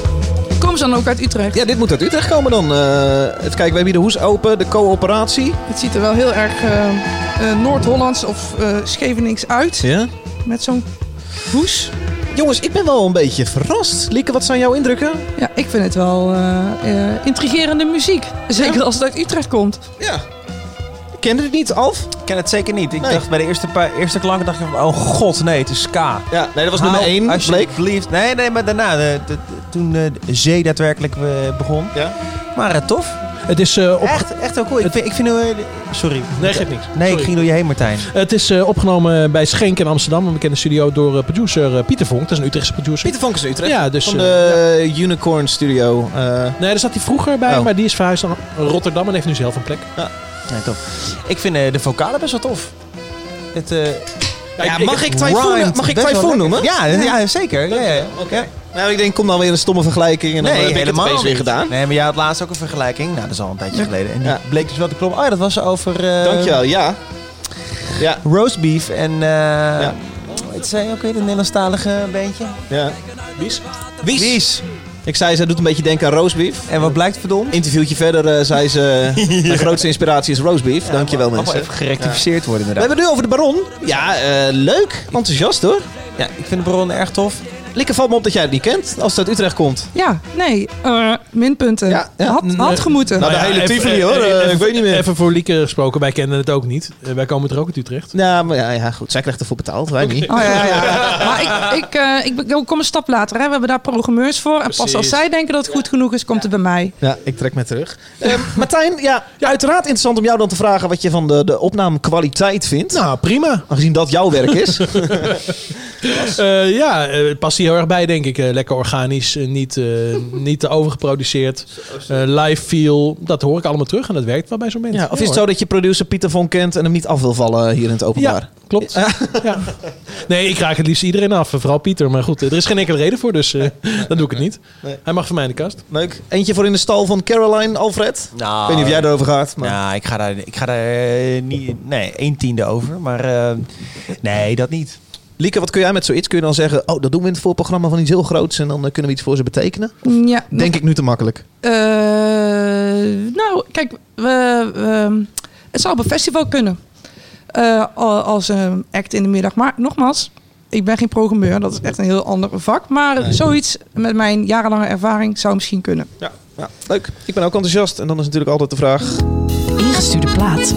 Komen ze dan ook uit Utrecht? Ja, dit moet uit Utrecht komen dan. Eh, even kijken, we hebben hier de hoes open, de coöperatie. Het ziet er wel heel erg eh, eh, Noord-Hollands of eh Schevenings uit. Ja? Met zo'n hoes. Jongens, ik ben wel een beetje verrast. Lieke, wat zijn jouw indrukken? Ja, ik vind het wel intrigerende muziek. Zeker als het uit Utrecht komt. Ja. Kende het niet, Alf? Ik ken het zeker niet. Ik Nee. dacht bij de eerste, paar, eerste klanken dacht ik van, oh god, nee, het is ska. Ja, nee, dat was nummer één, bleek. Alsjeblieft. Nee, nee, maar daarna, de, de- de- toen eh, de zee daadwerkelijk eh, begon. Ja. Maar eh, tof. Het is eh, op... Echt, echt heel cool. Ik vind, ik vind eh, sorry. Nee, geeft niks. Nee, Sorry. ik ging door je heen, Martijn. Het is eh, opgenomen bij Schenk in Amsterdam, een bekende studio, door producer eh, Pieter Vonk. Dat is een Utrechtse producer. Pieter Vonk is Utrecht. Ja, dus... Van de Unicorn Studio. eh, Nee, daar zat hij vroeger bij, Oh. maar die is verhuisd naar Rotterdam en heeft nu zelf een plek. Nee, tof. Ik vind eh, de vocalen best wel tof. Het, eh, Ja, ik- mag het ik Typhoon, mag ik Typhoon noemen? Ja, ja, zeker. Ja, ja. Oké. Nou, ik denk, kom dan weer een stomme vergelijking en dan Nee, heb ik het weer niet. gedaan. Nee, maar jij had laatst ook een vergelijking. Nou, dat is al een tijdje geleden. En die Ja. bleek dus wel te kloppen. Oh ja, dat was over... eh, Dankjewel, ja. Ja. Roast beef en... eh Wat zei je ook weer? Een Nederlandstalige beentje? ja. Wies? Wies. Ik zei, zij doet een beetje denken aan roastbeef. En wat blijkt verdomd? Interviewtje verder eh, zei ze, [LAUGHS] mijn grootste inspiratie is roastbeef. Dankjewel wel mensen. even gerectificeerd worden We inderdaad. hebben het nu over de Baron. Ja, eh, leuk. Enthousiast hoor. Ja, ik vind de Baron erg tof. Likke valt me op dat jij het niet kent als het uit Utrecht komt. Ja, nee. eh, minpunten. Ja, ja. Had, had gemoeten. Nou, de ja, hele even- Tivoli, hoor. even- Eh, even- ik weet niet meer. Even voor Lieke gesproken, wij kennen het ook niet. Eh, wij komen er ook uit Utrecht. Ja, maar ja, ja, goed. Zij krijgt ervoor betaald, wij niet. Oh, ja, ja, ja. [LAUGHS] Maar ik, ik, eh, ik, kom een stap later. Hè. We hebben daar programmeurs voor. En pas als zij denken dat het goed genoeg is, komt het bij mij. Ja, ik trek me terug. Eh, Martijn, ja, uiteraard interessant om jou dan te vragen wat je van de, de opnamekwaliteit vindt. Nou, prima. Aangezien dat jouw werk is. [LAUGHS] [LAUGHS] Eh, ja, eh, het past hier heel erg bij, denk ik. Eh, lekker organisch, eh, niet, eh, niet te overgeproduceerd. Eh, live feel, dat hoor ik allemaal terug en dat werkt wel bij zo'n mensen. ja, of is het zo dat je producer Pieter von kent en hem niet af wil vallen hier in het openbaar? Ja, klopt. [LAUGHS] Ja. Nee, ik raak het liefst iedereen af, vooral Pieter. Maar goed, er is geen enkele reden voor, dus eh, dan doe ik het niet. Nee. Hij mag voor mij in de kast. Leuk. Eentje voor in de stal van Caroline Alfred. Nou, Ik weet niet of jij erover gaat. Maar... Ja, ik ga daar, ik ga daar eh, niet... Nee, een tiende over. Maar eh, nee, dat niet. Lieke, wat kun jij met zoiets? Kun je dan zeggen, oh, dat doen we in het voorprogramma van iets heel groots en dan eh, kunnen we iets voor ze betekenen? Ja, Denk ik nu te makkelijk. Eh, nou, kijk, we, we- het zou op een festival kunnen. Eh, al- als een act in de middag. Maar nogmaals, ik ben geen programmeur. Dat is echt een heel ander vak. Maar zoiets met mijn jarenlange ervaring zou misschien kunnen. Ja. ja, leuk. Ik ben ook enthousiast. En dan is natuurlijk altijd de vraag... Ingestuurde plaat.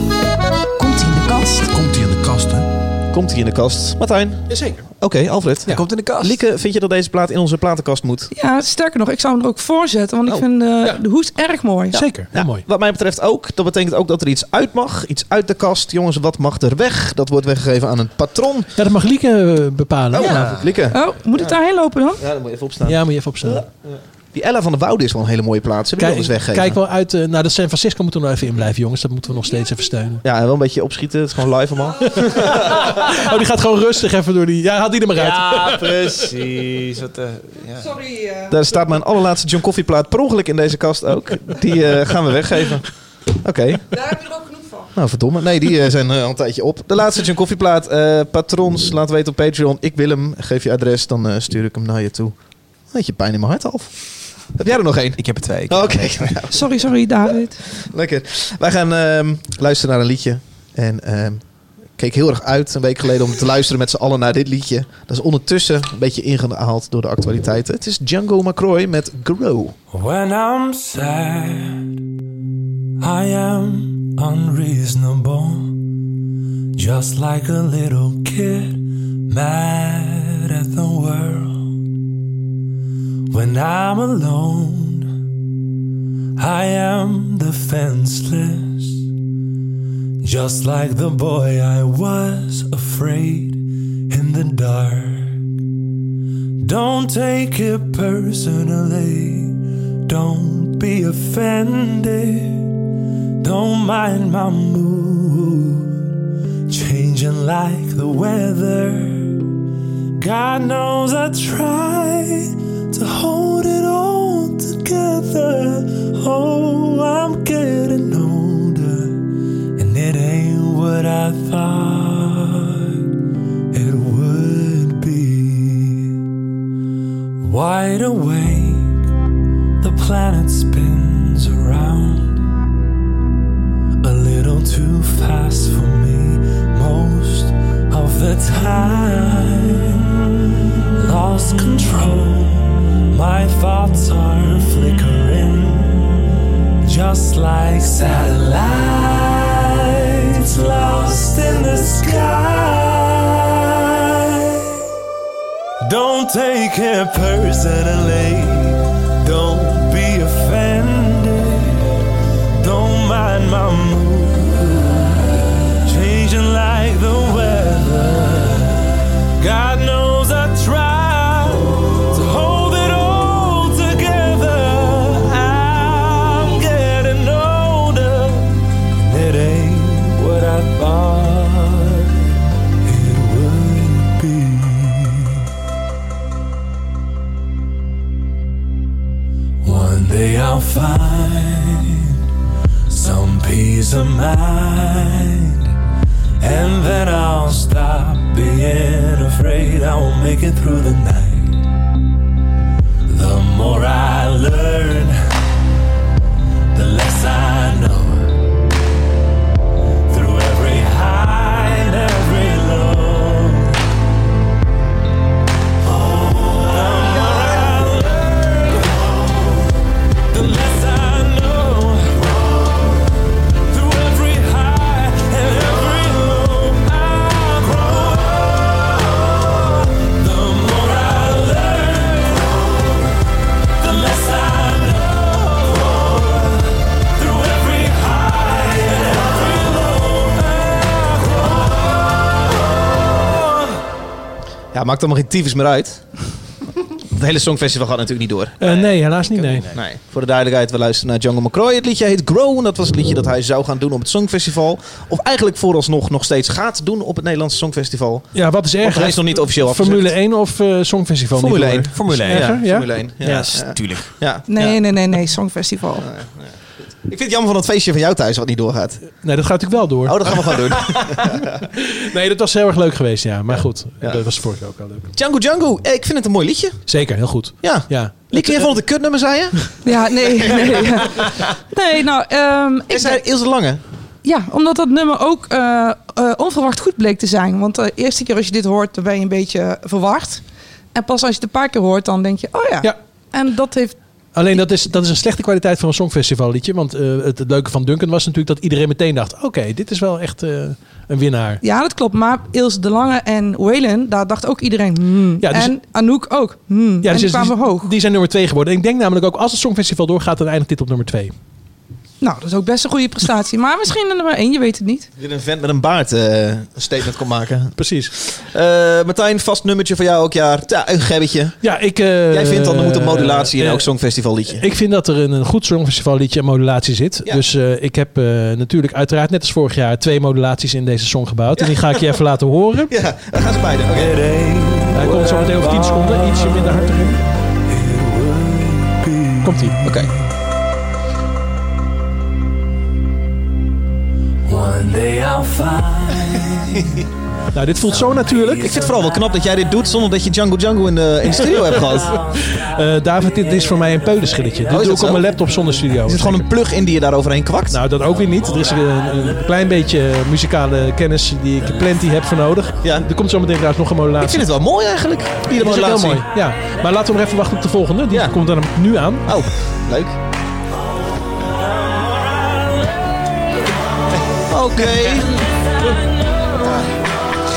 Komt ie in de kast? Komt hij in de kast, hè? Komt hij in de kast. Martijn? Jazeker. Oké, Alfred. Hij komt in de kast. Lieke, vind je dat deze plaat in onze platenkast moet? Ja, sterker nog, ik zou hem er ook voor zetten, want ik Oh. vind eh, de hoes erg mooi. Zeker, heel mooi. Wat mij betreft ook. Dat betekent ook dat er iets uit mag. Iets uit de kast. Jongens, wat mag er weg? Dat wordt weggegeven aan een patron. Ja, dat mag Lieke eh, bepalen. Oh, ja. Lieke. Oh, moet ik daarheen lopen dan? Ja, dan moet je even opstaan. ja, moet je even opstaan. Die Ella van der Woude is wel een hele mooie plaats. Ze Kijk, wel eens weggeven. kijk wel uit eh, naar de San Francisco moeten we nog even in blijven, jongens. Dat moeten we nog steeds even steunen. Ja, en wel een beetje opschieten. Het is gewoon live allemaal. [LAUGHS] Oh, die gaat gewoon rustig even door die... Ja, haal die er maar uit. Ja, precies. Wat, eh, ja. Sorry. eh. Daar staat mijn allerlaatste John Coffee plaat per ongeluk in deze kast ook. Die eh, gaan we weggeven. Oké. Daar heb je er ook genoeg van. Nou, verdomme. Nee, die zijn eh, al een tijdje op. De laatste John Coffee plaat. eh, patrons, laat weten op Patreon. Ik wil hem. Geef je adres, dan eh, stuur ik hem naar je toe. Weet je, pijn in mijn hart, Alf. Heb jij er nog één? Ik heb er twee. Oké. [LAUGHS] Sorry, sorry, David. Lekker. Wij gaan ehm, luisteren naar een liedje. En ehm, ik keek heel erg uit een week geleden om te luisteren met z'n allen naar dit liedje. Dat is ondertussen een beetje ingehaald door de actualiteiten. Het is Django McCroy met Grow. When I'm sad, I am unreasonable. Just like a little kid, mad at the world. When I'm alone, I am defenseless. Just like the boy I was afraid in the dark. Don't take it personally. Don't be offended. Don't mind my mood. Changing like the weather. God knows I try to hold it all together. Oh, I'm getting older. And it ain't what I thought it would be. Wide awake, the planet spins around a little too fast for me most of the time. Lost control, my thoughts are flickering just like satellites lost in the sky. Don't take it personally. Don't be offended. Don't mind my mood. Changing like the weather. God knows I'll find some peace of mind, and then I'll stop being afraid I won't make it through the night. The more I learn, the less I know. Maakt allemaal geen tyfus meer uit. [LAUGHS] Het hele Songfestival gaat natuurlijk niet door. Eh, nee, helaas niet, nee. Nee. Voor de duidelijkheid, we luisteren naar Django McCroy. Het liedje heet Grow. En dat was het liedje dat hij zou gaan doen op het Songfestival. Of eigenlijk vooralsnog nog steeds gaat doen op het Nederlandse Songfestival. Ja, wat is erger? hij is nog niet officieel afgezegd. Formule 1 of eh, Songfestival? Formule niet 1. door? Formule Is 1, erger? Ja, Formule 1. Ja, Ja, ja. tuurlijk. Ja. Nee, nee, nee, nee, Songfestival. Ik vind het jammer van het feestje van jou thuis wat niet doorgaat. Nee, dat gaat natuurlijk wel door. Oh, dat gaan we gewoon doen. [LAUGHS] Nee, dat was heel erg leuk geweest, ja. Maar goed, Ja. dat was vorige keer ook wel leuk. Django Django. Eh, Ik vind het een mooi liedje. Zeker, heel goed. Ja. Ja. Lieke, jij vond het een kutnummer, zei je? Ja, nee, nee. Nee, [LAUGHS] nou, ehm, ik Is hij Ilse Lange? Ja, omdat dat nummer ook eh, eh, onverwacht goed bleek te zijn. Want de eerste keer als je dit hoort, dan ben je een beetje verward. En pas als je het een paar keer hoort, dan denk je, oh ja. Ja. En dat heeft Alleen dat is, dat is een slechte kwaliteit van een songfestivalliedje. Want eh, het, het leuke van Duncan was natuurlijk dat iedereen meteen dacht... oké, dit is wel echt eh, een winnaar. Ja, dat klopt. Maar Ilse de Lange en Waylon, daar dacht ook iedereen... hmm. Ja, dus- en Anouk ook. hmm. Ja, en dus die kwamen hoog. die zijn nummer twee geworden. En ik denk namelijk ook als het Songfestival doorgaat... dan eindigt dit op nummer twee. Nou, dat is ook best een goede prestatie. Maar misschien een nummer één, je weet het niet. Weer een vent met een baard eh, een statement kon maken. [LAUGHS] Precies. Eh, Martijn, vast nummertje voor jou elk jaar. Ja, een gebbetje. Ja, ik... eh, Jij vindt dan er moet een modulatie in elk songfestival liedje. Ik vind dat er een, een goed songfestivalliedje en modulatie zit. Dus eh, ik heb eh, natuurlijk uiteraard net als vorig jaar twee modulaties in deze song gebouwd. En die ga ik je [LAUGHS] even laten horen. Ja, dan gaan ze beide. Oké. Hij komt zo meteen over 10 seconden. Ietsje minder hard erin. Komt ie. Oké. One day I'll find. [LAUGHS] Nou, dit voelt zo natuurlijk. Ik vind het vooral wel knap dat jij dit doet zonder dat je Django Django in de, in de studio hebt gehad. [LAUGHS] Eh, David, dit is voor mij een peulenschilletje. Dit Oh, is doe ik op mijn laptop zonder studio. Is het gewoon een plug-in die je daar overheen kwakt? Nou, dat ook weer niet. Er is een, een klein beetje muzikale kennis die ik plenty heb voor nodig. Ja. Er komt zo meteen trouwens nog een modulatie. Ik vind het wel mooi eigenlijk, die Dat is ook heel modulatie. mooi. Ja. Maar laten we nog even wachten op de volgende. Die komt dan nu aan. Oh, leuk. Oké.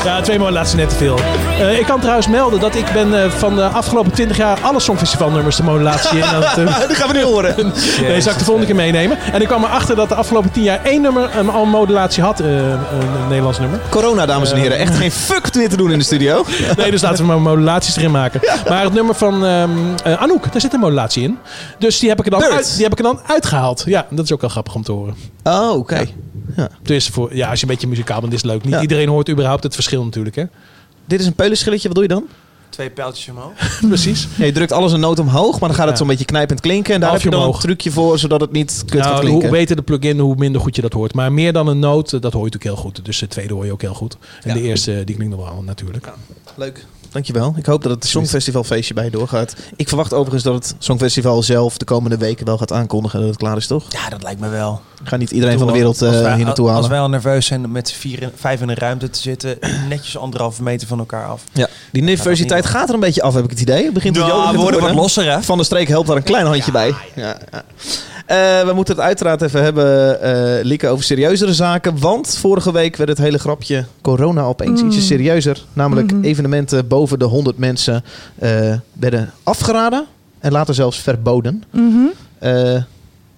Ja, twee modulaties net te veel. Eh, ik kan trouwens melden dat ik ben eh, van de afgelopen 20 jaar alle songfestivalnummers de modulatie in aan het... eh, [LAUGHS] Dat gaan we nu horen. [LAUGHS] Nee, zal ik de volgende keer meenemen. En ik kwam erachter dat de afgelopen 10 jaar één nummer een al modulatie had. een Nederlands nummer. Corona, dames en heren. Echt geen [LAUGHS] fuck meer te doen in de studio. Nee, dus laten we maar modulaties erin maken. Maar het nummer van ehm eh, Anouk, daar zit een modulatie in. Dus die heb ik er dan, uit, die heb ik er dan uitgehaald. Ja, dat is ook wel grappig om te horen. Oh, oké. Ja. Dus voor, ja, als je een beetje muzikaal bent, is het leuk. Niet iedereen hoort überhaupt het verschil natuurlijk. Hè? Dit is een peulenschilletje, wat doe je dan? Twee pijltjes omhoog. [LAUGHS] Precies. Ja, je drukt alles een noot omhoog, maar dan gaat het Ja. zo'n beetje knijpend klinken. En daar heb je dan omhoog. een trucje voor, zodat het niet kut gaat Nou, klinken. hoe beter de plugin, hoe minder goed je dat hoort. Maar meer dan een noot, eh, dat hoor je natuurlijk heel goed. Dus de tweede hoor je ook heel goed. En Ja. de eerste, eh, die klinkt nog wel natuurlijk. Leuk. Dankjewel. Ik hoop dat het Songfestivalfeestje bij je doorgaat. Ik verwacht overigens dat het Songfestival zelf de komende weken wel gaat aankondigen dat het klaar is, toch? Ja, dat lijkt me wel. Ga niet iedereen van de wereld Als eh, wij- hier naartoe Als halen. wij al nerveus zijn om met vier, en- vijf in een ruimte te zitten, [CLEARS THROAT] netjes anderhalve meter van elkaar af. Ja, die nervositeit gaat er een beetje af, heb ik het idee. Het begint we worden wat losser, hè? Van de Streek helpt daar een klein handje bij. Ja, ja. Eh, we moeten het uiteraard even hebben, eh Lieke, over serieuzere zaken. Want vorige week werd het hele grapje corona opeens Mm. ietsje serieuzer. Namelijk Mhm. evenementen boven de 100 mensen eh, werden afgeraden. En later zelfs verboden. Mhm. Eh,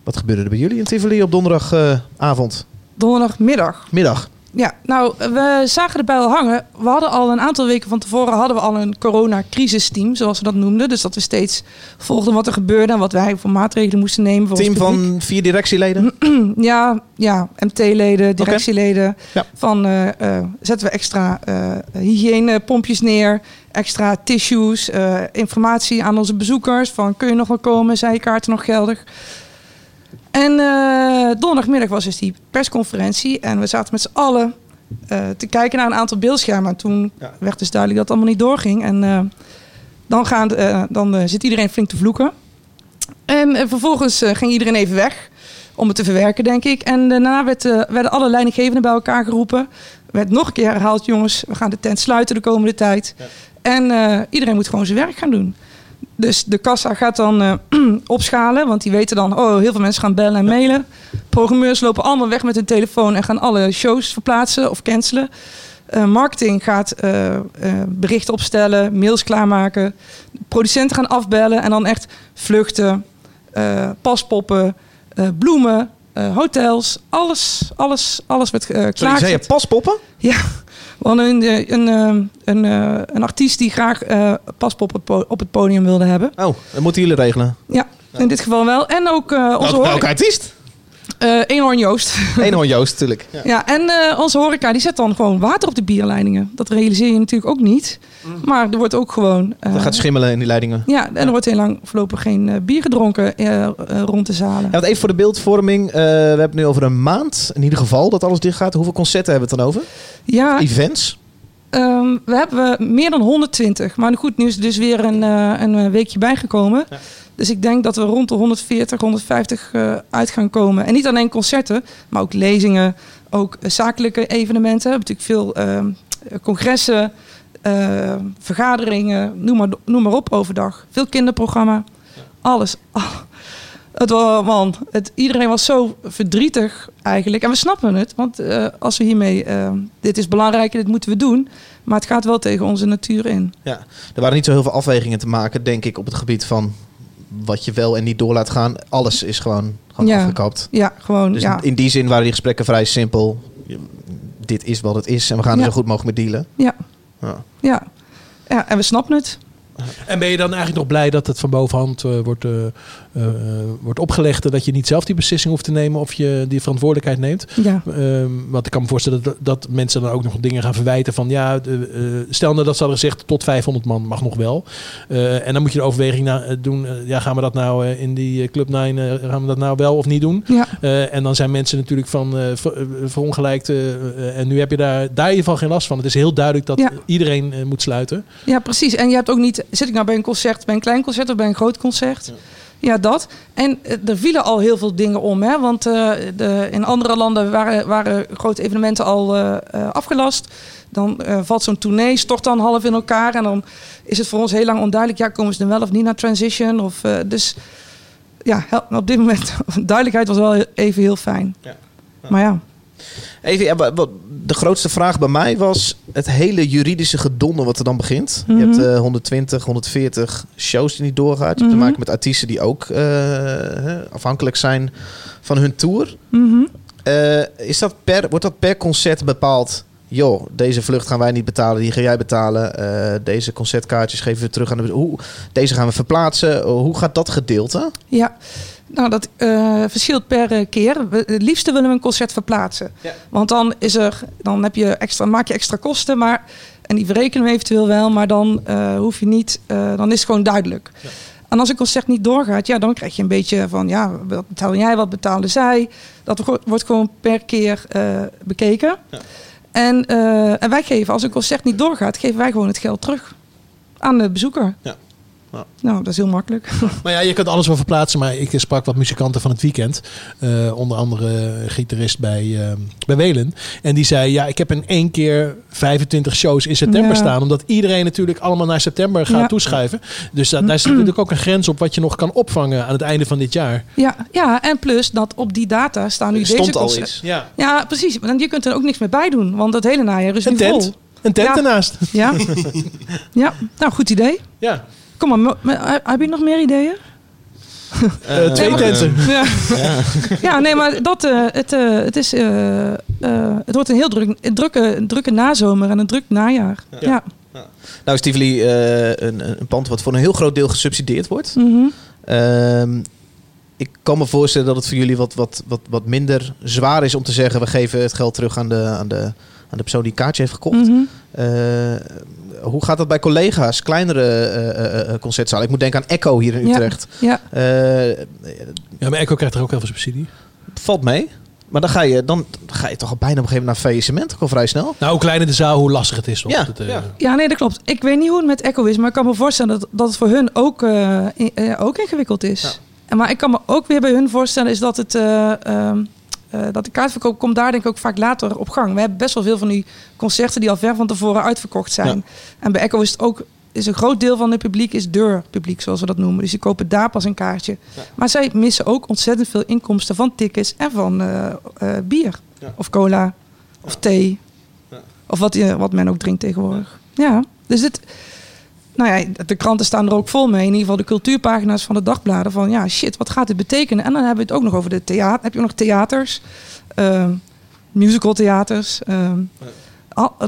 wat gebeurde er bij jullie in Tivoli op donderdagavond? Donderdagmiddag. Middag. Ja, nou, we zagen de bijl hangen. We hadden al een aantal weken van tevoren hadden we al een corona-crisisteam, zoals we dat noemden. Dus dat we steeds volgden wat er gebeurde en wat wij voor maatregelen moesten nemen. Voor Team ons publiek. van vier directieleden. [CLEARS THROAT] Ja, ja MT-leden, directieleden. Ja. Van eh, eh, zetten we extra eh hygiënepompjes neer, extra tissues, informatie aan onze bezoekers. Van kun je nog wel komen, zijn je kaarten nog geldig? En eh, donderdagmiddag was dus die persconferentie en we zaten met z'n allen eh, te kijken naar een aantal beeldschermen. En toen werd dus duidelijk dat het allemaal niet doorging. En eh, dan, gaan, de- dan zit iedereen flink te vloeken. En vervolgens ging iedereen even weg om het te verwerken, denk ik. En daarna werd, werden alle leidinggevenden bij elkaar geroepen. werd nog een keer herhaald, jongens, we gaan de tent sluiten de komende tijd. En iedereen moet gewoon zijn werk gaan doen. Dus de kassa gaat dan eh, [CLEARS THROAT] opschalen, want die weten dan, oh, heel veel mensen gaan bellen en mailen. Programmeurs lopen allemaal weg met hun telefoon en gaan alle shows verplaatsen of cancelen. Eh, marketing gaat eh, berichten opstellen, mails klaarmaken. Producenten gaan afbellen en dan echt vluchten, paspoppen, bloemen, hotels. Alles, alles, alles werd Sorry, zei je paspoppen? Ja, we hadden een, eh, een, een, een, eh, een artiest die graag eh paspop op het, po- op het podium wilde hebben. Oh, dat moeten jullie regelen. Ja, in dit geval wel. En ook eh, onze Welke, horeca. welke artiest? Eh, Eenhoorn Joost. [LAUGHS] Eenhoorn Joost, natuurlijk. Ja. Ja, en eh, onze horeca die zet dan gewoon water op de bierleidingen. Dat realiseer je natuurlijk ook niet. Maar er wordt ook gewoon... eh, Dat gaat schimmelen in die leidingen. ja, en er wordt heel lang voorlopig geen eh, bier gedronken rond de zalen. Ja, want even voor de beeldvorming. eh, we hebben het nu over een maand. In ieder geval dat alles dicht gaat. Hoeveel concerten hebben we het dan over? Ja, Events? Ehm, we hebben meer dan 120. Maar goed, nu is er dus weer een, eh, een weekje bijgekomen. Dus ik denk dat we rond de 140, 150 eh, uit gaan komen. En niet alleen concerten, maar ook lezingen, ook eh, zakelijke evenementen. We hebben natuurlijk veel ehm, congressen, eh, vergaderingen, noem maar, noem maar op overdag. Veel kinderprogramma. Alles. [LAUGHS] Het was, man, het, iedereen was zo verdrietig eigenlijk. En we snappen het, want eh, als we hiermee... eh, dit is belangrijk en dit moeten we doen. Maar het gaat wel tegen onze natuur in. Ja, er waren niet zo heel veel afwegingen te maken, denk ik, op het gebied van wat je wel en niet door laat gaan. Alles is gewoon, gewoon Ja. afgekapt. Ja, gewoon, Dus ja. in die zin waren die gesprekken vrij simpel. Je- Dit is wat het is en we gaan er zo goed mogelijk mee dealen. Ja. Ja. Ja. ja, en we snappen het. En ben je dan eigenlijk nog blij dat het van bovenhand eh, wordt, eh, eh, eh, wordt opgelegd... dat je niet zelf die beslissing hoeft te nemen of je die verantwoordelijkheid neemt? Ja. Ehm, want ik kan me voorstellen dat, dat mensen dan ook nog dingen gaan verwijten van... ja, eh, stel nou dat ze hadden gezegd tot 500 man mag nog wel. En dan moet je de overweging na, doen... ja, gaan we dat nou in die Club 9, eh, gaan we dat nou wel of niet doen? Ja. En dan zijn mensen natuurlijk van ver- verongelijkt. en nu heb je daar, daar in ieder geval geen last van. Het is heel duidelijk dat Ja. iedereen moet sluiten. Ja, precies. En je hebt ook niet... Zit ik nou bij een concert, bij een klein concert of bij een groot concert? Ja, dat. En eh, er vielen al heel veel dingen om. Hè? Want eh, de, in andere landen waren, waren grote evenementen al eh, afgelast. Dan valt zo'n tournee, stort dan half in elkaar. En dan is het voor ons heel lang onduidelijk... ja, komen ze dan wel of niet naar Transition? Of, dus ja, op dit moment... [LAUGHS] duidelijkheid was wel even heel fijn. Maar ja... Even, ja, wat, de grootste vraag bij mij was het hele juridische gedonde wat er dan begint. Mhm. Je hebt eh, 120, 140 shows die niet doorgaan. Je hebt Mhm. te maken met artiesten die ook eh, afhankelijk zijn van hun tour. Mhm. Eh, is dat per, wordt dat per concert bepaald? Joh, deze vlucht gaan wij niet betalen, die ga jij betalen. Eh, deze concertkaartjes geven we terug aan de... Hoe, deze gaan we verplaatsen. hoe gaat dat gedeelte? Ja, nou dat eh, verschilt per eh, keer. We- Het liefste willen we een concert verplaatsen. Want dan, is er, dan heb je extra, maak je extra kosten, maar, en die verrekenen we eventueel wel, maar dan eh, hoef je niet, dan is het gewoon duidelijk. En als een concert niet doorgaat, ja, dan krijg je een beetje van, ja, wat betaal jij, wat betalen zij? Dat wo- wordt gewoon per keer bekeken. En, eh, en wij geven, als een concert niet doorgaat, geven wij gewoon het geld terug aan de bezoeker. Ja. Ja. Nou, dat is heel makkelijk. [LAUGHS] Maar ja, je kunt alles wel verplaatsen. Maar ik sprak wat muzikanten van het weekend. Eh, onder andere een gitarist bij, eh, bij Welen. En die zei, ja, ik heb in één keer 25 shows in september Ja. staan. Omdat iedereen natuurlijk allemaal naar september gaat Ja. toeschuiven. Dus da- daar zit natuurlijk ook een grens op wat je nog kan opvangen aan het einde van dit jaar. Ja, ja, en plus dat op die data staan nu Stond deze al concerten. iets. Ja. ja, precies. Want je kunt er ook niks meer bij doen, want het hele najaar is Een nu tent. vol. Een tent Ja. ernaast. Ja. [LAUGHS] ja, nou goed idee. Ja. Kom maar, heb je nog meer ideeën? Eh, twee tenten. Ja. ja, nee, maar dat, eh, het, eh, het, is, het wordt een heel druk, een drukke, een drukke nazomer en een druk najaar. Ja. Nou is Tivoli een, een pand wat voor een heel groot deel gesubsidieerd wordt. Mhm. Ehm, ik kan me voorstellen dat het voor jullie wat, wat, wat, wat minder zwaar is om te zeggen... we geven het geld terug aan de, aan de, aan de persoon die een kaartje heeft gekocht. Mhm. Eh, hoe gaat dat bij collega's, kleinere eh, eh, eh, concertzalen? Ik moet denken aan Echo hier in Ja, Utrecht. ja. Eh, Ja, maar Echo krijgt er ook heel veel subsidie. valt mee. Maar dan ga je, dan ga je toch al bijna op een gegeven moment naar faillissement, ook al vrij snel. Nou, hoe kleiner de zaal, hoe lastig het is. Ja, eh, ja. Ja, nee, dat klopt. Ik weet niet hoe het met Echo is, maar ik kan me voorstellen dat, dat het voor hun ook, eh, in- eh, ook ingewikkeld is. En maar ik kan me ook weer bij hun voorstellen is dat het. eh, eh, dat de kaartverkoop komt daar denk ik ook vaak later op gang. We hebben best wel veel van die concerten die al ver van tevoren uitverkocht zijn. En bij Echo is het ook is een groot deel van het publiek is deurpubliek, zoals we dat noemen. Dus die kopen daar pas een kaartje. Maar zij missen ook ontzettend veel inkomsten van tickets en van eh, eh, bier. Of cola. Of thee. Of wat, je- wat men ook drinkt tegenwoordig. Ja, dus dit... Nou ja, de kranten staan er ook vol mee. In ieder geval de cultuurpagina's van de dagbladen. Van ja, shit, wat gaat dit betekenen? En dan hebben we het ook nog over de theater. Heb je ook nog theaters. ehm, musical theaters. ehm,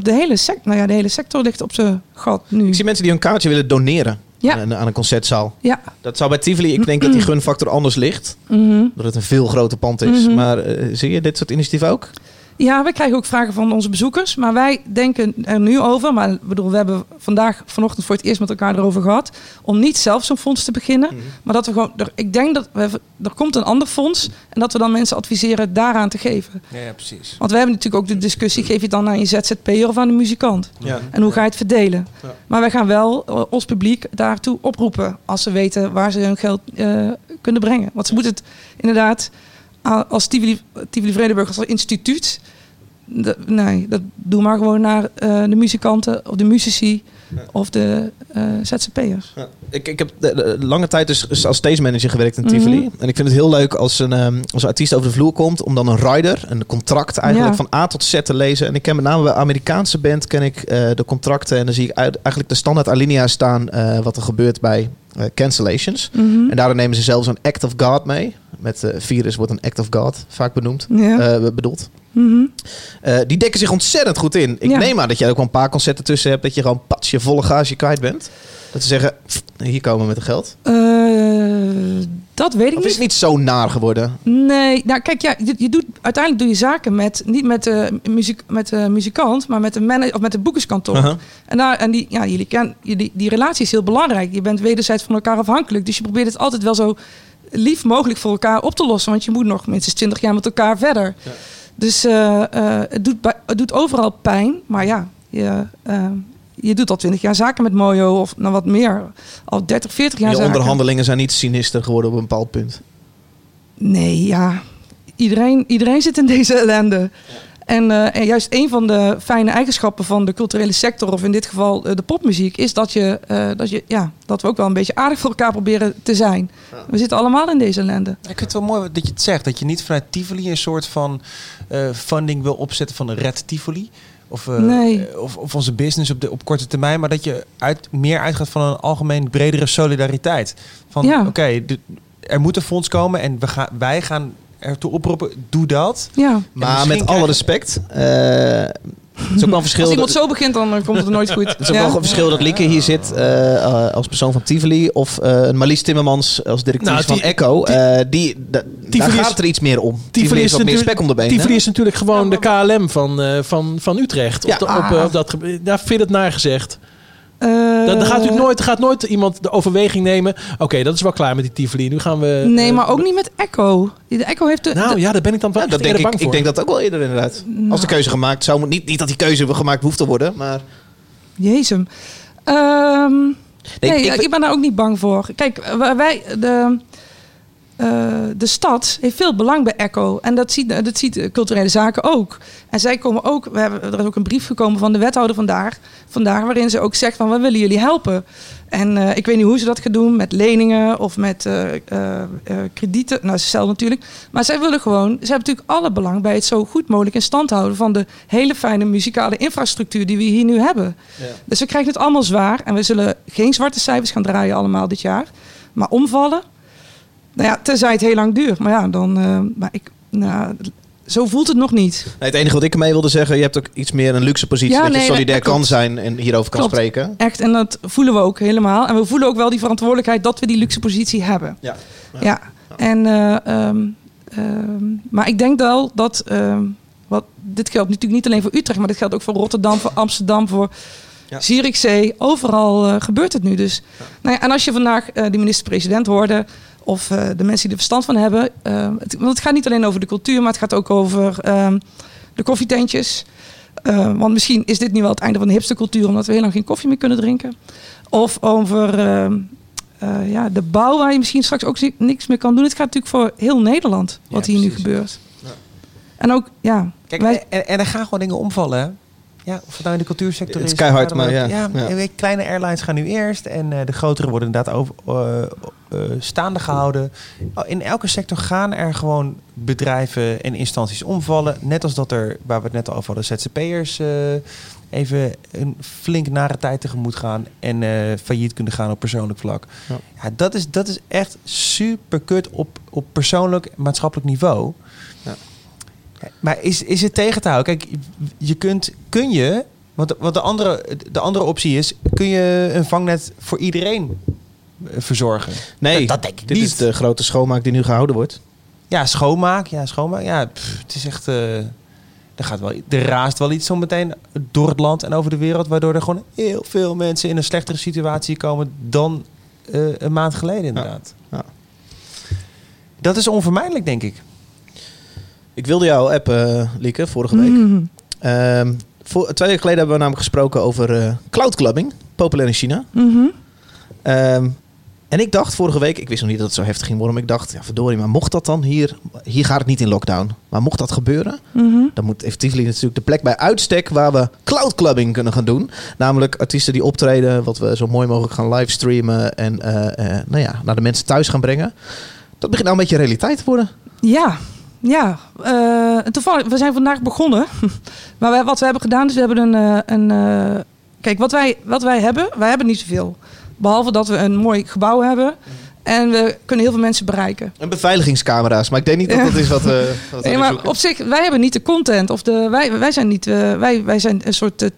de, hele sec- nou ja, de hele sector ligt op zijn gat nu. Ik zie mensen die hun kaartje willen doneren Ja. aan, aan een concertzaal. Ja. Dat zou bij Tivoli, ik denk dat die gunfactor anders ligt. Mhm. Dat het een veel groter pand is. Mhm. Maar eh, zie je dit soort initiatieven ook? Ja, we krijgen ook vragen van onze bezoekers. Maar wij denken er nu over. Maar bedoel, we hebben vandaag vanochtend voor het eerst met elkaar erover gehad. Om niet zelf zo'n fonds te beginnen. Maar dat we gewoon. Er, ik denk dat we, er komt een ander fonds. En dat we dan mensen adviseren daaraan te geven. Ja, ja, precies. Want we hebben natuurlijk ook de discussie: geef je het dan aan je ZZP'er of aan de muzikant? Ja. En hoe ga je het verdelen? Ja. Maar wij gaan wel eh, ons publiek daartoe oproepen. Als ze weten waar ze hun geld eh, kunnen brengen. Want ze moeten het inderdaad, als Tivoli, Tivoli Vredenburg als instituut. nee, dat doe maar gewoon naar eh, de muzikanten of de muzici of de eh, ZZP'ers. Ja. Ik, ik heb de, de- lange tijd dus als stage manager gewerkt in Mhm. Tivoli. En ik vind het heel leuk als een, ehm, als een artiest over de vloer komt... om dan een rider, een contract eigenlijk Ja. van A tot Z te lezen. En ik ken met name bij Amerikaanse band ken ik eh, de contracten... en dan zie ik uit- eigenlijk de standaard alinea staan... wat er gebeurt bij cancellations. Mhm. En daardoor nemen ze zelfs een act of God mee. Met eh, virus wordt een act of God vaak benoemd, Ja. eh, bedoeld. Mhm. Eh, die dekken zich ontzettend goed in. Ik Ja. neem aan dat jij ook wel een paar concerten tussen hebt... dat je gewoon pats je volle gage kwijt bent. Dat ze zeggen, "Pff, hier komen we met het geld. Dat weet ik Of is niet. het niet zo naar geworden? Nee, nou kijk, ja, je, je doet, uiteindelijk doe je zaken met, niet met de, muziek, met de muzikant, maar met de, manager, of met de boekerskantoor. En, daar, en die, ja, jullie ken, die, die relatie is heel belangrijk. Je bent wederzijds van elkaar afhankelijk. Dus je probeert het altijd wel zo lief mogelijk voor elkaar op te lossen. Want je moet nog minstens 20 jaar met elkaar verder. Dus eh, eh, het, doet bij, het doet overal pijn. Maar ja, je, eh, je doet al 20 jaar zaken met Mojo. Of nou wat meer, al 30, 40 jaar Je zaken. onderhandelingen zijn niet sinister geworden op een bepaald punt. Nee, ja. Iedereen, iedereen zit in deze ellende. En, eh, en juist een van de fijne eigenschappen van de culturele sector, of in dit geval eh, de popmuziek, is dat, je, eh, dat, je, ja, dat we ook wel een beetje aardig voor elkaar proberen te zijn. We zitten allemaal in deze ellende. Ik vind het wel mooi dat je het zegt. Dat je niet vanuit Tivoli een soort van eh, funding wil opzetten van de Red Tivoli. Of, Nee. of, of onze business op, de, op korte termijn. Maar dat je uit, meer uitgaat van een algemeen bredere solidariteit. Van Ja. oké, er moet een fonds komen en we gaan, wij gaan ertoe oproepen, doe dat. Ja. Maar met alle respect... eh, het is ook wel een verschil... Als iemand dat- zo begint, dan eh, komt het nooit goed. Het is ook Ja. wel een verschil dat Lieke hier zit eh, eh, als persoon van Tivoli... of eh, een Marlies Timmermans als directrice Nou, van Echo. die- Eh, die, da- daar Tivoli gaat is- er iets meer om. Tivoli, is, wat meer natuurlijk, spek om de benen. Tivoli is natuurlijk gewoon de KLM van, eh, van, van Utrecht. Ja. op, de- op, op dat. Daar vind je het naar gezegd. Eh, Dan, dan gaat, natuurlijk nooit, gaat nooit iemand de overweging nemen. Oké, dat is wel klaar met die Tivoli. Nu gaan we. Nee, eh, maar ook niet met Echo. De Echo heeft de, Nou de- ja, daar ben ik dan wel Ja, dat denk ik, bang ik denk dat ook wel eerder inderdaad. Nou. Als de keuze gemaakt zou moeten... Niet, niet dat die keuze gemaakt hoeft te worden, maar... Jezus. Ehm, nee, ik- ik, ben daar ook niet bang voor. Kijk, wij, de, eh, de stad heeft veel belang bij Echo. En dat ziet, dat ziet culturele zaken ook. En zij komen ook, we hebben, er is ook een brief gekomen van de wethouder vandaag, vandaag waarin ze ook zegt van we willen jullie helpen. En eh, ik weet niet hoe ze dat gaan doen, met leningen of met eh, kredieten. Nou, ze zelf natuurlijk. Maar zij willen gewoon, ze hebben natuurlijk alle belang bij het zo goed mogelijk in stand houden van de hele fijne muzikale infrastructuur die we hier nu hebben. Dus we krijgen het allemaal zwaar. En we zullen geen zwarte cijfers gaan draaien allemaal dit jaar. Maar omvallen, nou ja, tenzij het heel lang duurt. Maar ja, dan, eh, maar ik, nou, zo voelt het nog niet. Nee, het enige wat ik ermee wilde zeggen... je hebt ook iets meer een luxe positie... Ja, dat je nee, solidair klopt. kan zijn en hierover kan Klopt. spreken. Echt, en dat voelen we ook helemaal. En we voelen ook wel die verantwoordelijkheid dat we die luxe positie hebben. Ja. Ja, en, eh, ehm, ehm, maar ik denk wel dat, ehm, wat, dit geldt natuurlijk niet alleen voor Utrecht, maar dit geldt ook voor Rotterdam, voor Amsterdam, voor Ja. Zierikzee. Overal eh, gebeurt het nu dus. Nou ja, en als je vandaag eh, de minister-president hoorde, of eh, de mensen die er verstand van hebben, ehm, het, want het gaat niet alleen over de cultuur, maar het gaat ook over ehm, de koffietentjes. Eh, want misschien is dit nu wel het einde van de hipste cultuur, omdat we heel lang geen koffie meer kunnen drinken. Of over ehm, eh, ja, de bouw, waar je misschien straks ook niks meer kan doen. Het gaat natuurlijk voor heel Nederland, wat hier nu gebeurt. En ook, ja. Kijk, wij- en, en er gaan gewoon dingen omvallen. Ja, of het nou in de cultuursector Het is is. keihard, maar ja. Ja. je, kleine airlines gaan nu eerst. En eh, de grotere worden inderdaad over, eh, eh, staande gehouden. Oh, In elke sector gaan er gewoon bedrijven en instanties omvallen. Net als dat er, waar we het net al over hadden, ZZP'ers even een flink nare tijd tegemoet gaan. En failliet kunnen gaan op persoonlijk vlak. Ja. Ja, dat, is, dat is echt super kut op, op persoonlijk maatschappelijk niveau. Maar is, is het tegen te houden? Kijk, je kunt, kun je, want, want de, andere, de andere optie is, kun je een vangnet voor iedereen eh, verzorgen? Nee, dat, dat denk ik dit niet. is de grote schoonmaak die nu gehouden wordt. Ja, schoonmaak, ja, schoonmaak. Ja, pff, het is echt, eh, er, gaat wel, er raast wel iets zometeen door het land en over de wereld, waardoor er gewoon heel veel mensen in een slechtere situatie komen dan eh, een maand geleden inderdaad. Ja. Dat is onvermijdelijk, denk ik. Ik wilde jou appen, eh, Lieke, vorige week. Mm. Ehm, voor, twee weken geleden hebben we namelijk gesproken over eh cloud clubbing, populair in China. Mhm. Ehm, En ik dacht vorige week, ik wist nog niet dat het zo heftig ging worden, maar ik dacht, ja verdorie, maar mocht dat dan hier, hier gaat het niet in lockdown, maar mocht dat gebeuren, Mhm. dan moet effectief natuurlijk de plek bij uitstek waar we cloudclubbing kunnen gaan doen. Namelijk artiesten die optreden, wat we zo mooi mogelijk gaan livestreamen en eh, nou ja, naar de mensen thuis gaan brengen. Dat begint nou een beetje realiteit te worden. Ja, ja. Eh, toevallig, we zijn vandaag begonnen. [LAUGHS] maar wij, wat we hebben gedaan, is we hebben een... eh, een eh, kijk, wat wij, wat wij hebben, wij hebben niet zoveel. Behalve dat we een mooi gebouw hebben. En we kunnen heel veel mensen bereiken. En beveiligingscamera's, maar ik denk niet dat dat is wat [LAUGHS] we, wat Nee, maar op zich, wij hebben niet de content. Of de, wij, wij, zijn niet, wij, wij zijn een soort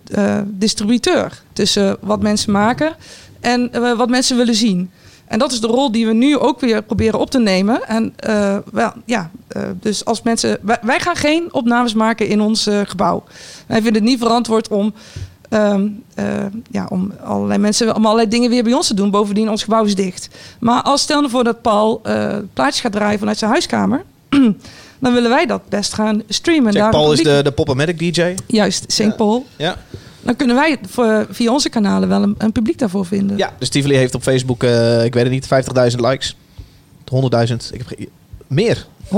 distributeur tussen wat mensen maken en wat mensen willen zien. En dat is de rol die we nu ook weer proberen op te nemen. En eh, wel, ja, eh, dus als mensen. Wij, wij gaan geen opnames maken in ons eh, gebouw. Wij vinden het niet verantwoord om. ehm, eh, ja, om allerlei mensen om allerlei dingen weer bij ons te doen. Bovendien, ons gebouw is dicht. Maar als stel nou voor dat Paul plaatjes gaat draaien vanuit zijn huiskamer. [CLEARS THROAT] dan willen wij dat best gaan streamen. Check, Paul is de, de Pop-O-Matic DJ. Juist, St. Paul. Ja. Dan kunnen wij voor, via onze kanalen wel een, een publiek daarvoor vinden. Ja, dus Tivoli heeft op Facebook, eh, ik weet het niet, 50.000 likes. 100.000, ik heb meer. 155.000.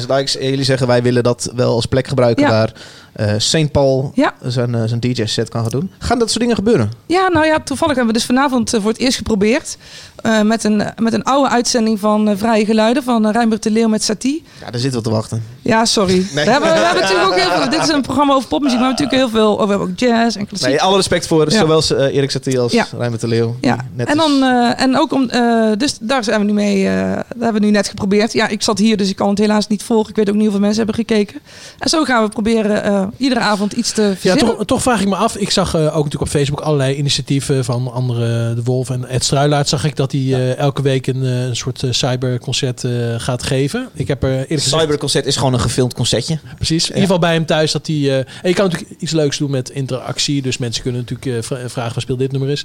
155.000 likes. En jullie zeggen wij willen dat wel als plek gebruiken Ja. waar eh St. Paul Ja. zijn, eh, zijn DJ-set kan gaan doen. Gaan dat soort dingen gebeuren? Ja, nou ja, toevallig hebben we dus vanavond eh, voor het eerst geprobeerd. eh, met, een, met een oude uitzending van eh, Vrije Geluiden van uh, Rijnbert de Leeuw met Satie. Ja, daar zitten we te wachten. Ja, sorry. [LAUGHS] Nee. We, hebben, we hebben natuurlijk ook heel veel. Dit is een programma over popmuziek, maar we hebben natuurlijk heel veel. Oh, we hebben ook jazz en klassiek. Nee, alle respect voor Ja. zowel eh, Erik Satie als Ja. Rijnmert de Leeuw. Ja, en, dan, eh, en ook om, eh, dus daar zijn we nu mee, eh, dat hebben we nu net geprobeerd. Ja, ik zat hier, dus ik kan het helaas niet volgen. Ik weet ook niet hoeveel mensen hebben gekeken. En zo gaan we proberen eh, iedere avond iets te Ja, verzinnen. toch, toch vraag ik me af. Ik zag eh, ook natuurlijk op Facebook allerlei initiatieven van andere, De Wolf en Ed Struilaert. Zag ik dat hij eh, elke week een, eh, een soort eh, cyberconcert eh, gaat geven. Ik heb er eerlijk gezegd... Cyberconcert is gewoon een gefilmd concertje. Precies. In ieder geval bij hem thuis dat hij... eh, en je kan natuurlijk iets leuks doen met interactie. Dus mensen kunnen natuurlijk eh, vra- vragen waar speel dit nummer is.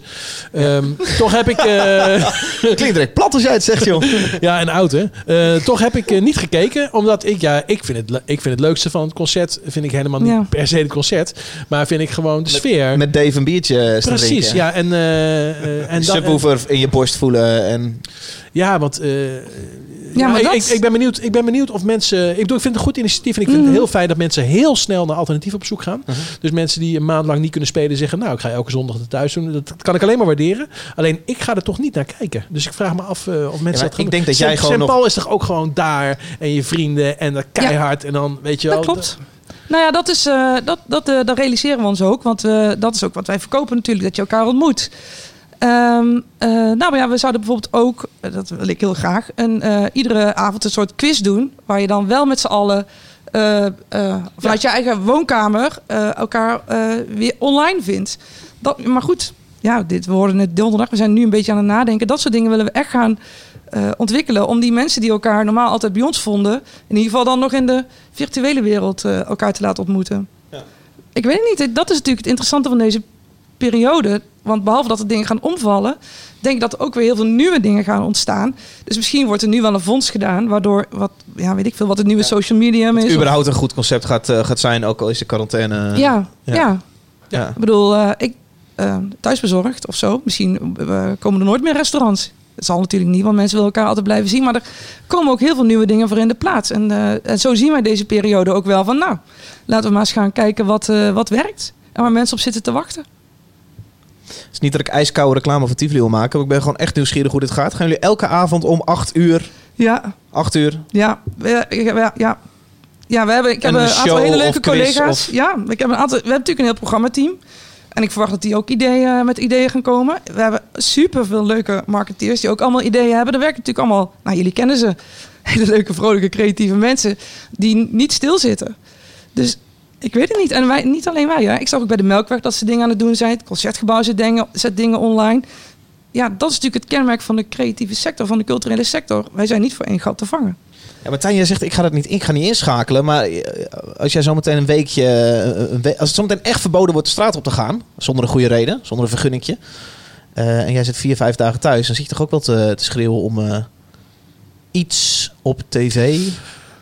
Ehm, toch heb ik... eh, [LAUGHS] Klinkt direct plat als jij het zegt, joh. [LAUGHS] ja, en oud hè. Eh, toch heb ik eh, niet gekeken. Omdat ik, ja, ik vind, het, ik vind het leukste van het concert... vind ik helemaal niet Ja. per se het concert. Maar vind ik gewoon de sfeer. Met Dave een biertje staan Precies, drinken. ja. En, eh, eh, en [LAUGHS] subwoofer in je borst voelen. En... ja, want... eh, Ja, maar ik, dat- ik, ik ben benieuwd, ik ben benieuwd of mensen... Ik, bedoel, ik vind het een goed initiatief en ik vind het heel fijn dat mensen heel snel naar alternatieven op zoek gaan. Mhm. Dus mensen die een maand lang niet kunnen spelen zeggen... nou, ik ga elke zondag het thuis doen. Dat kan ik alleen maar waarderen. Alleen, ik ga er toch niet naar kijken. Dus ik vraag me af eh, of mensen maar dat gaan ik denk dat jij gewoon nog- Paul is toch ook gewoon daar en je vrienden en dat keihard en dan, weet je wel... Dat klopt. Nou ja, dat, is, eh, dat, dat, eh, dat realiseren we ons ook. Want eh, dat is ook wat wij verkopen natuurlijk, dat je elkaar ontmoet. Ehm, eh, nou maar ja, we zouden bijvoorbeeld ook, eh, dat wil ik heel graag, een, eh, iedere avond een soort quiz doen. Waar je dan wel met z'n allen vanuit je eigen woonkamer elkaar weer online vindt. Dat, maar goed, ja, dit, we hoorden het donderdag. We zijn nu een beetje aan het nadenken. Dat soort dingen willen we echt gaan ontwikkelen. Om die mensen die elkaar normaal altijd bij ons vonden... in ieder geval dan nog in de virtuele wereld elkaar te laten ontmoeten. Ik weet het niet. Dat is natuurlijk het interessante van deze periode. Want behalve dat er dingen gaan omvallen... denk ik dat er ook weer heel veel nieuwe dingen gaan ontstaan. Dus misschien wordt er nu wel een fonds gedaan... waardoor, wat, ja, weet ik veel, wat het nieuwe social medium is. of- überhaupt een goed concept gaat, eh, gaat zijn, ook al is de quarantaine. ja, ja. ja. Ik bedoel, eh, ik eh, thuisbezorgd of zo. Misschien eh, komen er nooit meer restaurants. Dat zal natuurlijk niet, want mensen willen elkaar altijd blijven zien. Maar er komen ook heel veel nieuwe dingen voor in de plaats. En, eh, en zo zien wij deze periode ook wel van... nou, laten we maar eens gaan kijken wat, eh, wat werkt. En waar mensen op zitten te wachten. Het is niet dat ik ijskoude reclame voor Tivoli wil maken, maar ik ben gewoon echt nieuwsgierig hoe dit gaat. Gaan jullie elke avond om 8 uur? Ja. 8 uur? Ja, ja, ja. ja we hebben, ik heb En een, een aantal hele leuke collega's. of- Ja, ik heb een aantal, we hebben natuurlijk een heel programmateam. En ik verwacht dat die ook ideeën, met ideeën gaan komen. We hebben super veel leuke marketeers die ook allemaal ideeën hebben. Er werken natuurlijk allemaal, nou jullie kennen ze, [LAUGHS] hele leuke, vrolijke, creatieve mensen die niet stilzitten. Dus ik weet het niet. En wij, niet alleen wij. Hè. Ik zag ook bij de Melkweg dat ze dingen aan het doen zijn. Het Concertgebouw zet dingen, zet dingen online. Ja, dat is natuurlijk het kenmerk van de creatieve sector, van de culturele sector. Wij zijn niet voor één gat te vangen. Ja, Martijn, jij zegt ik ga dat niet, ik ga niet inschakelen, maar eh, als jij zometeen een weekje, eh, als het zometeen echt verboden wordt de straat op te gaan, zonder een goede reden, zonder een vergunningje, eh, en jij zit vier, vijf dagen thuis, dan zit je toch ook wel te, schreeuwen om iets op tv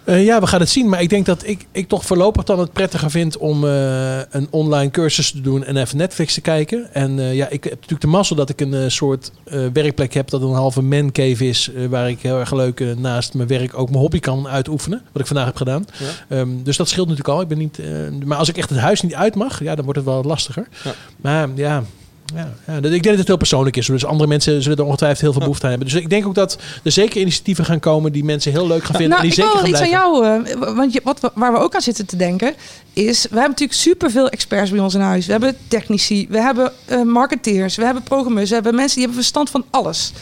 Eh, ja, we gaan het zien. Maar ik denk dat ik, ik toch voorlopig dan het prettiger vind om eh, een online cursus te doen en even Netflix te kijken. En eh, ja, ik heb natuurlijk de mazzel dat ik een soort werkplek heb dat een halve mancave is. waar ik heel erg leuk naast mijn werk ook mijn hobby kan uitoefenen. Wat ik vandaag heb gedaan. Ja. Ehm, dus dat scheelt natuurlijk al. Ik ben niet, maar als ik echt het huis niet uit mag, ja, dan wordt het wel lastiger. Ja. Maar ja, ja, ik denk dat het heel persoonlijk is. Dus andere mensen zullen er ongetwijfeld heel veel behoefte aan hebben. Dus ik denk ook dat er zeker initiatieven gaan komen die mensen heel leuk gaan vinden. Nou, en ik die wil zeker wel gaan iets aan jou, eh, want je, wat, waar we ook aan zitten te denken, is we hebben natuurlijk superveel experts bij ons in huis. We hebben technici, we hebben eh, marketeers, we hebben programmeurs, we hebben mensen die hebben verstand van alles.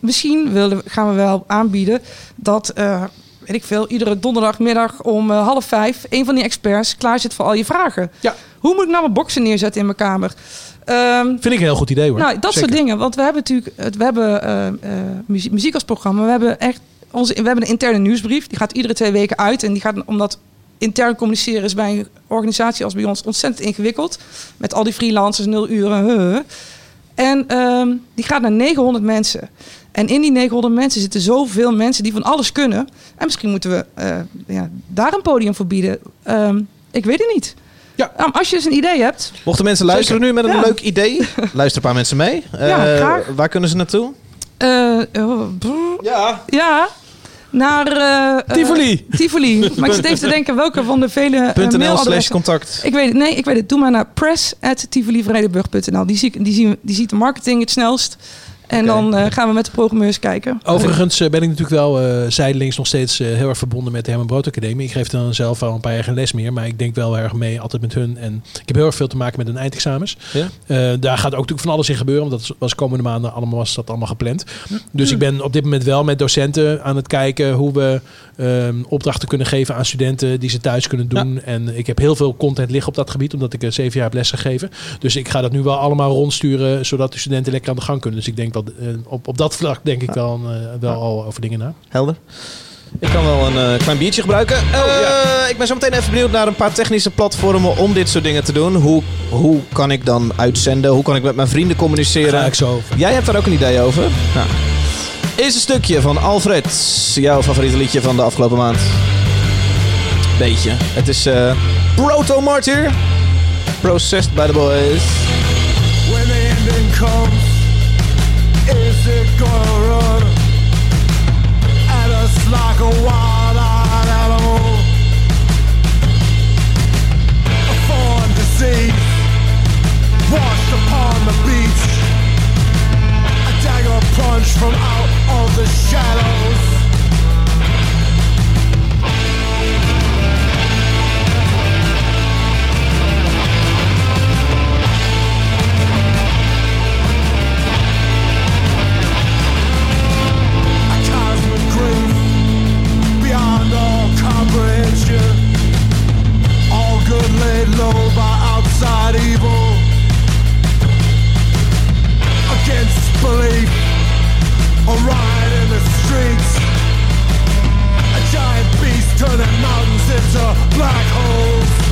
Misschien willen, gaan we wel aanbieden dat, eh, weet ik veel, iedere donderdagmiddag om half vijf een van die experts klaar zit voor al je vragen. Ja. Hoe moet ik nou mijn boxen neerzetten in mijn kamer? Ehm, Vind ik een heel goed idee hoor. nou, dat Zeker. soort dingen. Want we hebben natuurlijk het- we hebben, eh, eh, muziek, muziek als programma. We hebben echt onze, we hebben een interne nieuwsbrief. Die gaat iedere twee weken uit. En die gaat omdat intern communiceren is bij een organisatie als bij ons ontzettend ingewikkeld. Met al die freelancers, nul uren. huh. En ehm, die gaat naar 900 mensen. En in die 900 mensen zitten zoveel mensen die van alles kunnen. En misschien moeten we eh, ja, daar een podium voor bieden. Ehm, ik weet het niet. Ja. als je dus een idee hebt. Mochten mensen luisteren Zeker. nu met een Ja. leuk idee, [LAUGHS] luister een paar mensen mee. Ja, Eh, graag. Waar kunnen ze naartoe? Brr. ja. Ja. Naar eh, Tivoli. Tivoli. [LAUGHS] Maar ik zit even te denken welke van de vele .nl slash mailadressen. contact. Ik weet het. Nee, ik weet het. Doe maar naar press@tivolivredenburg.nl. Die, zie, die, zien, die ziet de marketing het snelst. En dan eh, gaan we met de programmeurs kijken. Overigens eh, ben ik natuurlijk wel eh zijdelings nog steeds eh, heel erg verbonden met de Herman Brood Academie. Ik geef dan zelf al een paar jaar geen les meer, maar ik denk wel erg mee altijd met hun. En ik heb heel erg veel te maken met hun eindexamens. Ja? Eh, daar gaat ook natuurlijk van alles in gebeuren, want dat was komende maanden allemaal, was dat allemaal gepland. Dus ik ben op dit moment wel met docenten aan het kijken hoe we ehm, opdrachten kunnen geven aan studenten die ze thuis kunnen doen. En ik heb heel veel content liggen op dat gebied, omdat ik zeven jaar heb lesgegeven. Dus ik ga dat nu wel allemaal rondsturen, zodat de studenten lekker aan de gang kunnen. Dus ik denk dat eh, op, op dat vlak denk ik wel, eh, wel al over dingen na. Helder. Ik kan wel een eh, klein biertje gebruiken. Eh, Ik ben zo meteen even benieuwd naar een paar technische platformen om dit soort dingen te doen. Hoe, hoe kan ik dan uitzenden? Hoe kan ik met mijn vrienden communiceren? Ga ik zo over. Jij hebt daar ook een idee over? Nou. Eerste stukje van Alfred. Jouw favoriete liedje van de afgelopen maand. Beetje. Het is eh, Proto Martyr. Processed by the boys. When the ending comes, is it gonna run at us like a wild-eyed animal? A disease washed upon the beach. A dagger from out of the shadows. Laid low by outside evil. Against belief, a riot in the streets. A giant beast turning mountains into black holes.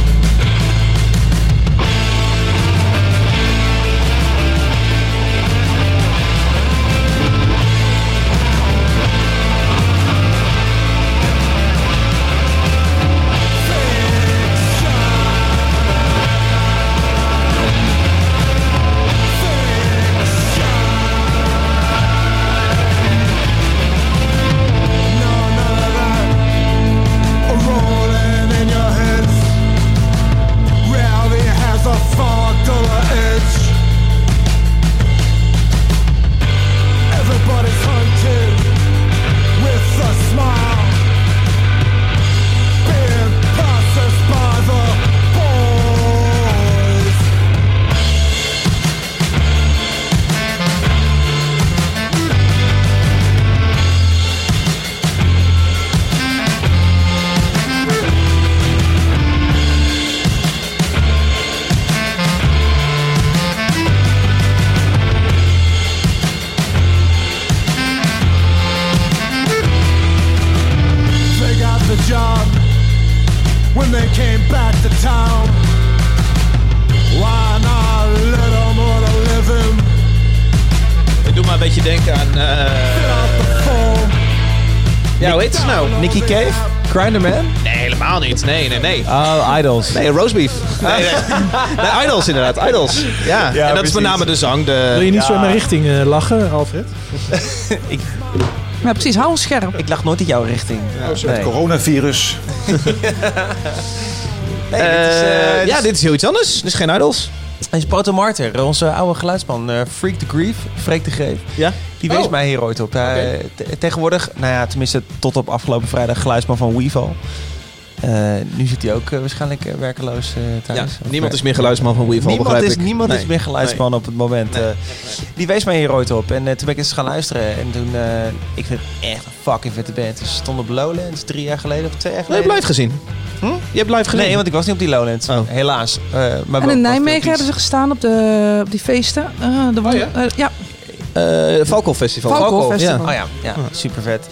Grindr Man? Nee, helemaal niet. Nee, nee, nee. Oh, Idols. Nee, roastbeef. [LAUGHS] Nee, nee. nee, Idols inderdaad. Idols. Ja, Ja, en dat is met name de zang. De, Wil je niet zo in Ja. mijn richting eh, lachen, Alfred? [LAUGHS] Ja, precies. Hou ons scherp. Ik lach nooit in jouw richting. Het Nee. coronavirus. [LAUGHS] Nee, dit is, eh, Eh, ja, dit is heel iets anders. Dit is geen Idols. Hij is Proto Martyr, onze oude geluidsman. eh, Freak the Grief, Freak de Greef. Ja? Die wees Oh. mij hier ooit op. Hij, te- tegenwoordig, nou ja, tenminste tot op afgelopen vrijdag, geluidsman van Weeval. Eh, nu zit hij ook eh, waarschijnlijk werkeloos thuis. Ja, niemand is meer geluidsman van Weeval, Niemand, begrijp is, ik. niemand Nee. is meer geluidsman op het moment. Die wees mij hier ooit op. En toen ben ik eens gaan luisteren. En toen, ik vind het echt een fucking vette band. Ze stonden op Lowlands drie jaar geleden of twee jaar Nee, je geleden. hebt live gezien. Hm? Je hebt live gezien. Nee, want ik was niet op die Lowlands. Oh. Helaas. Eh, maar En in Nijmegen hebben ze gestaan op, de, op die feesten. Eh, de won- ja? eh, ja, Festival. Festival. Oh ja, ja super vet.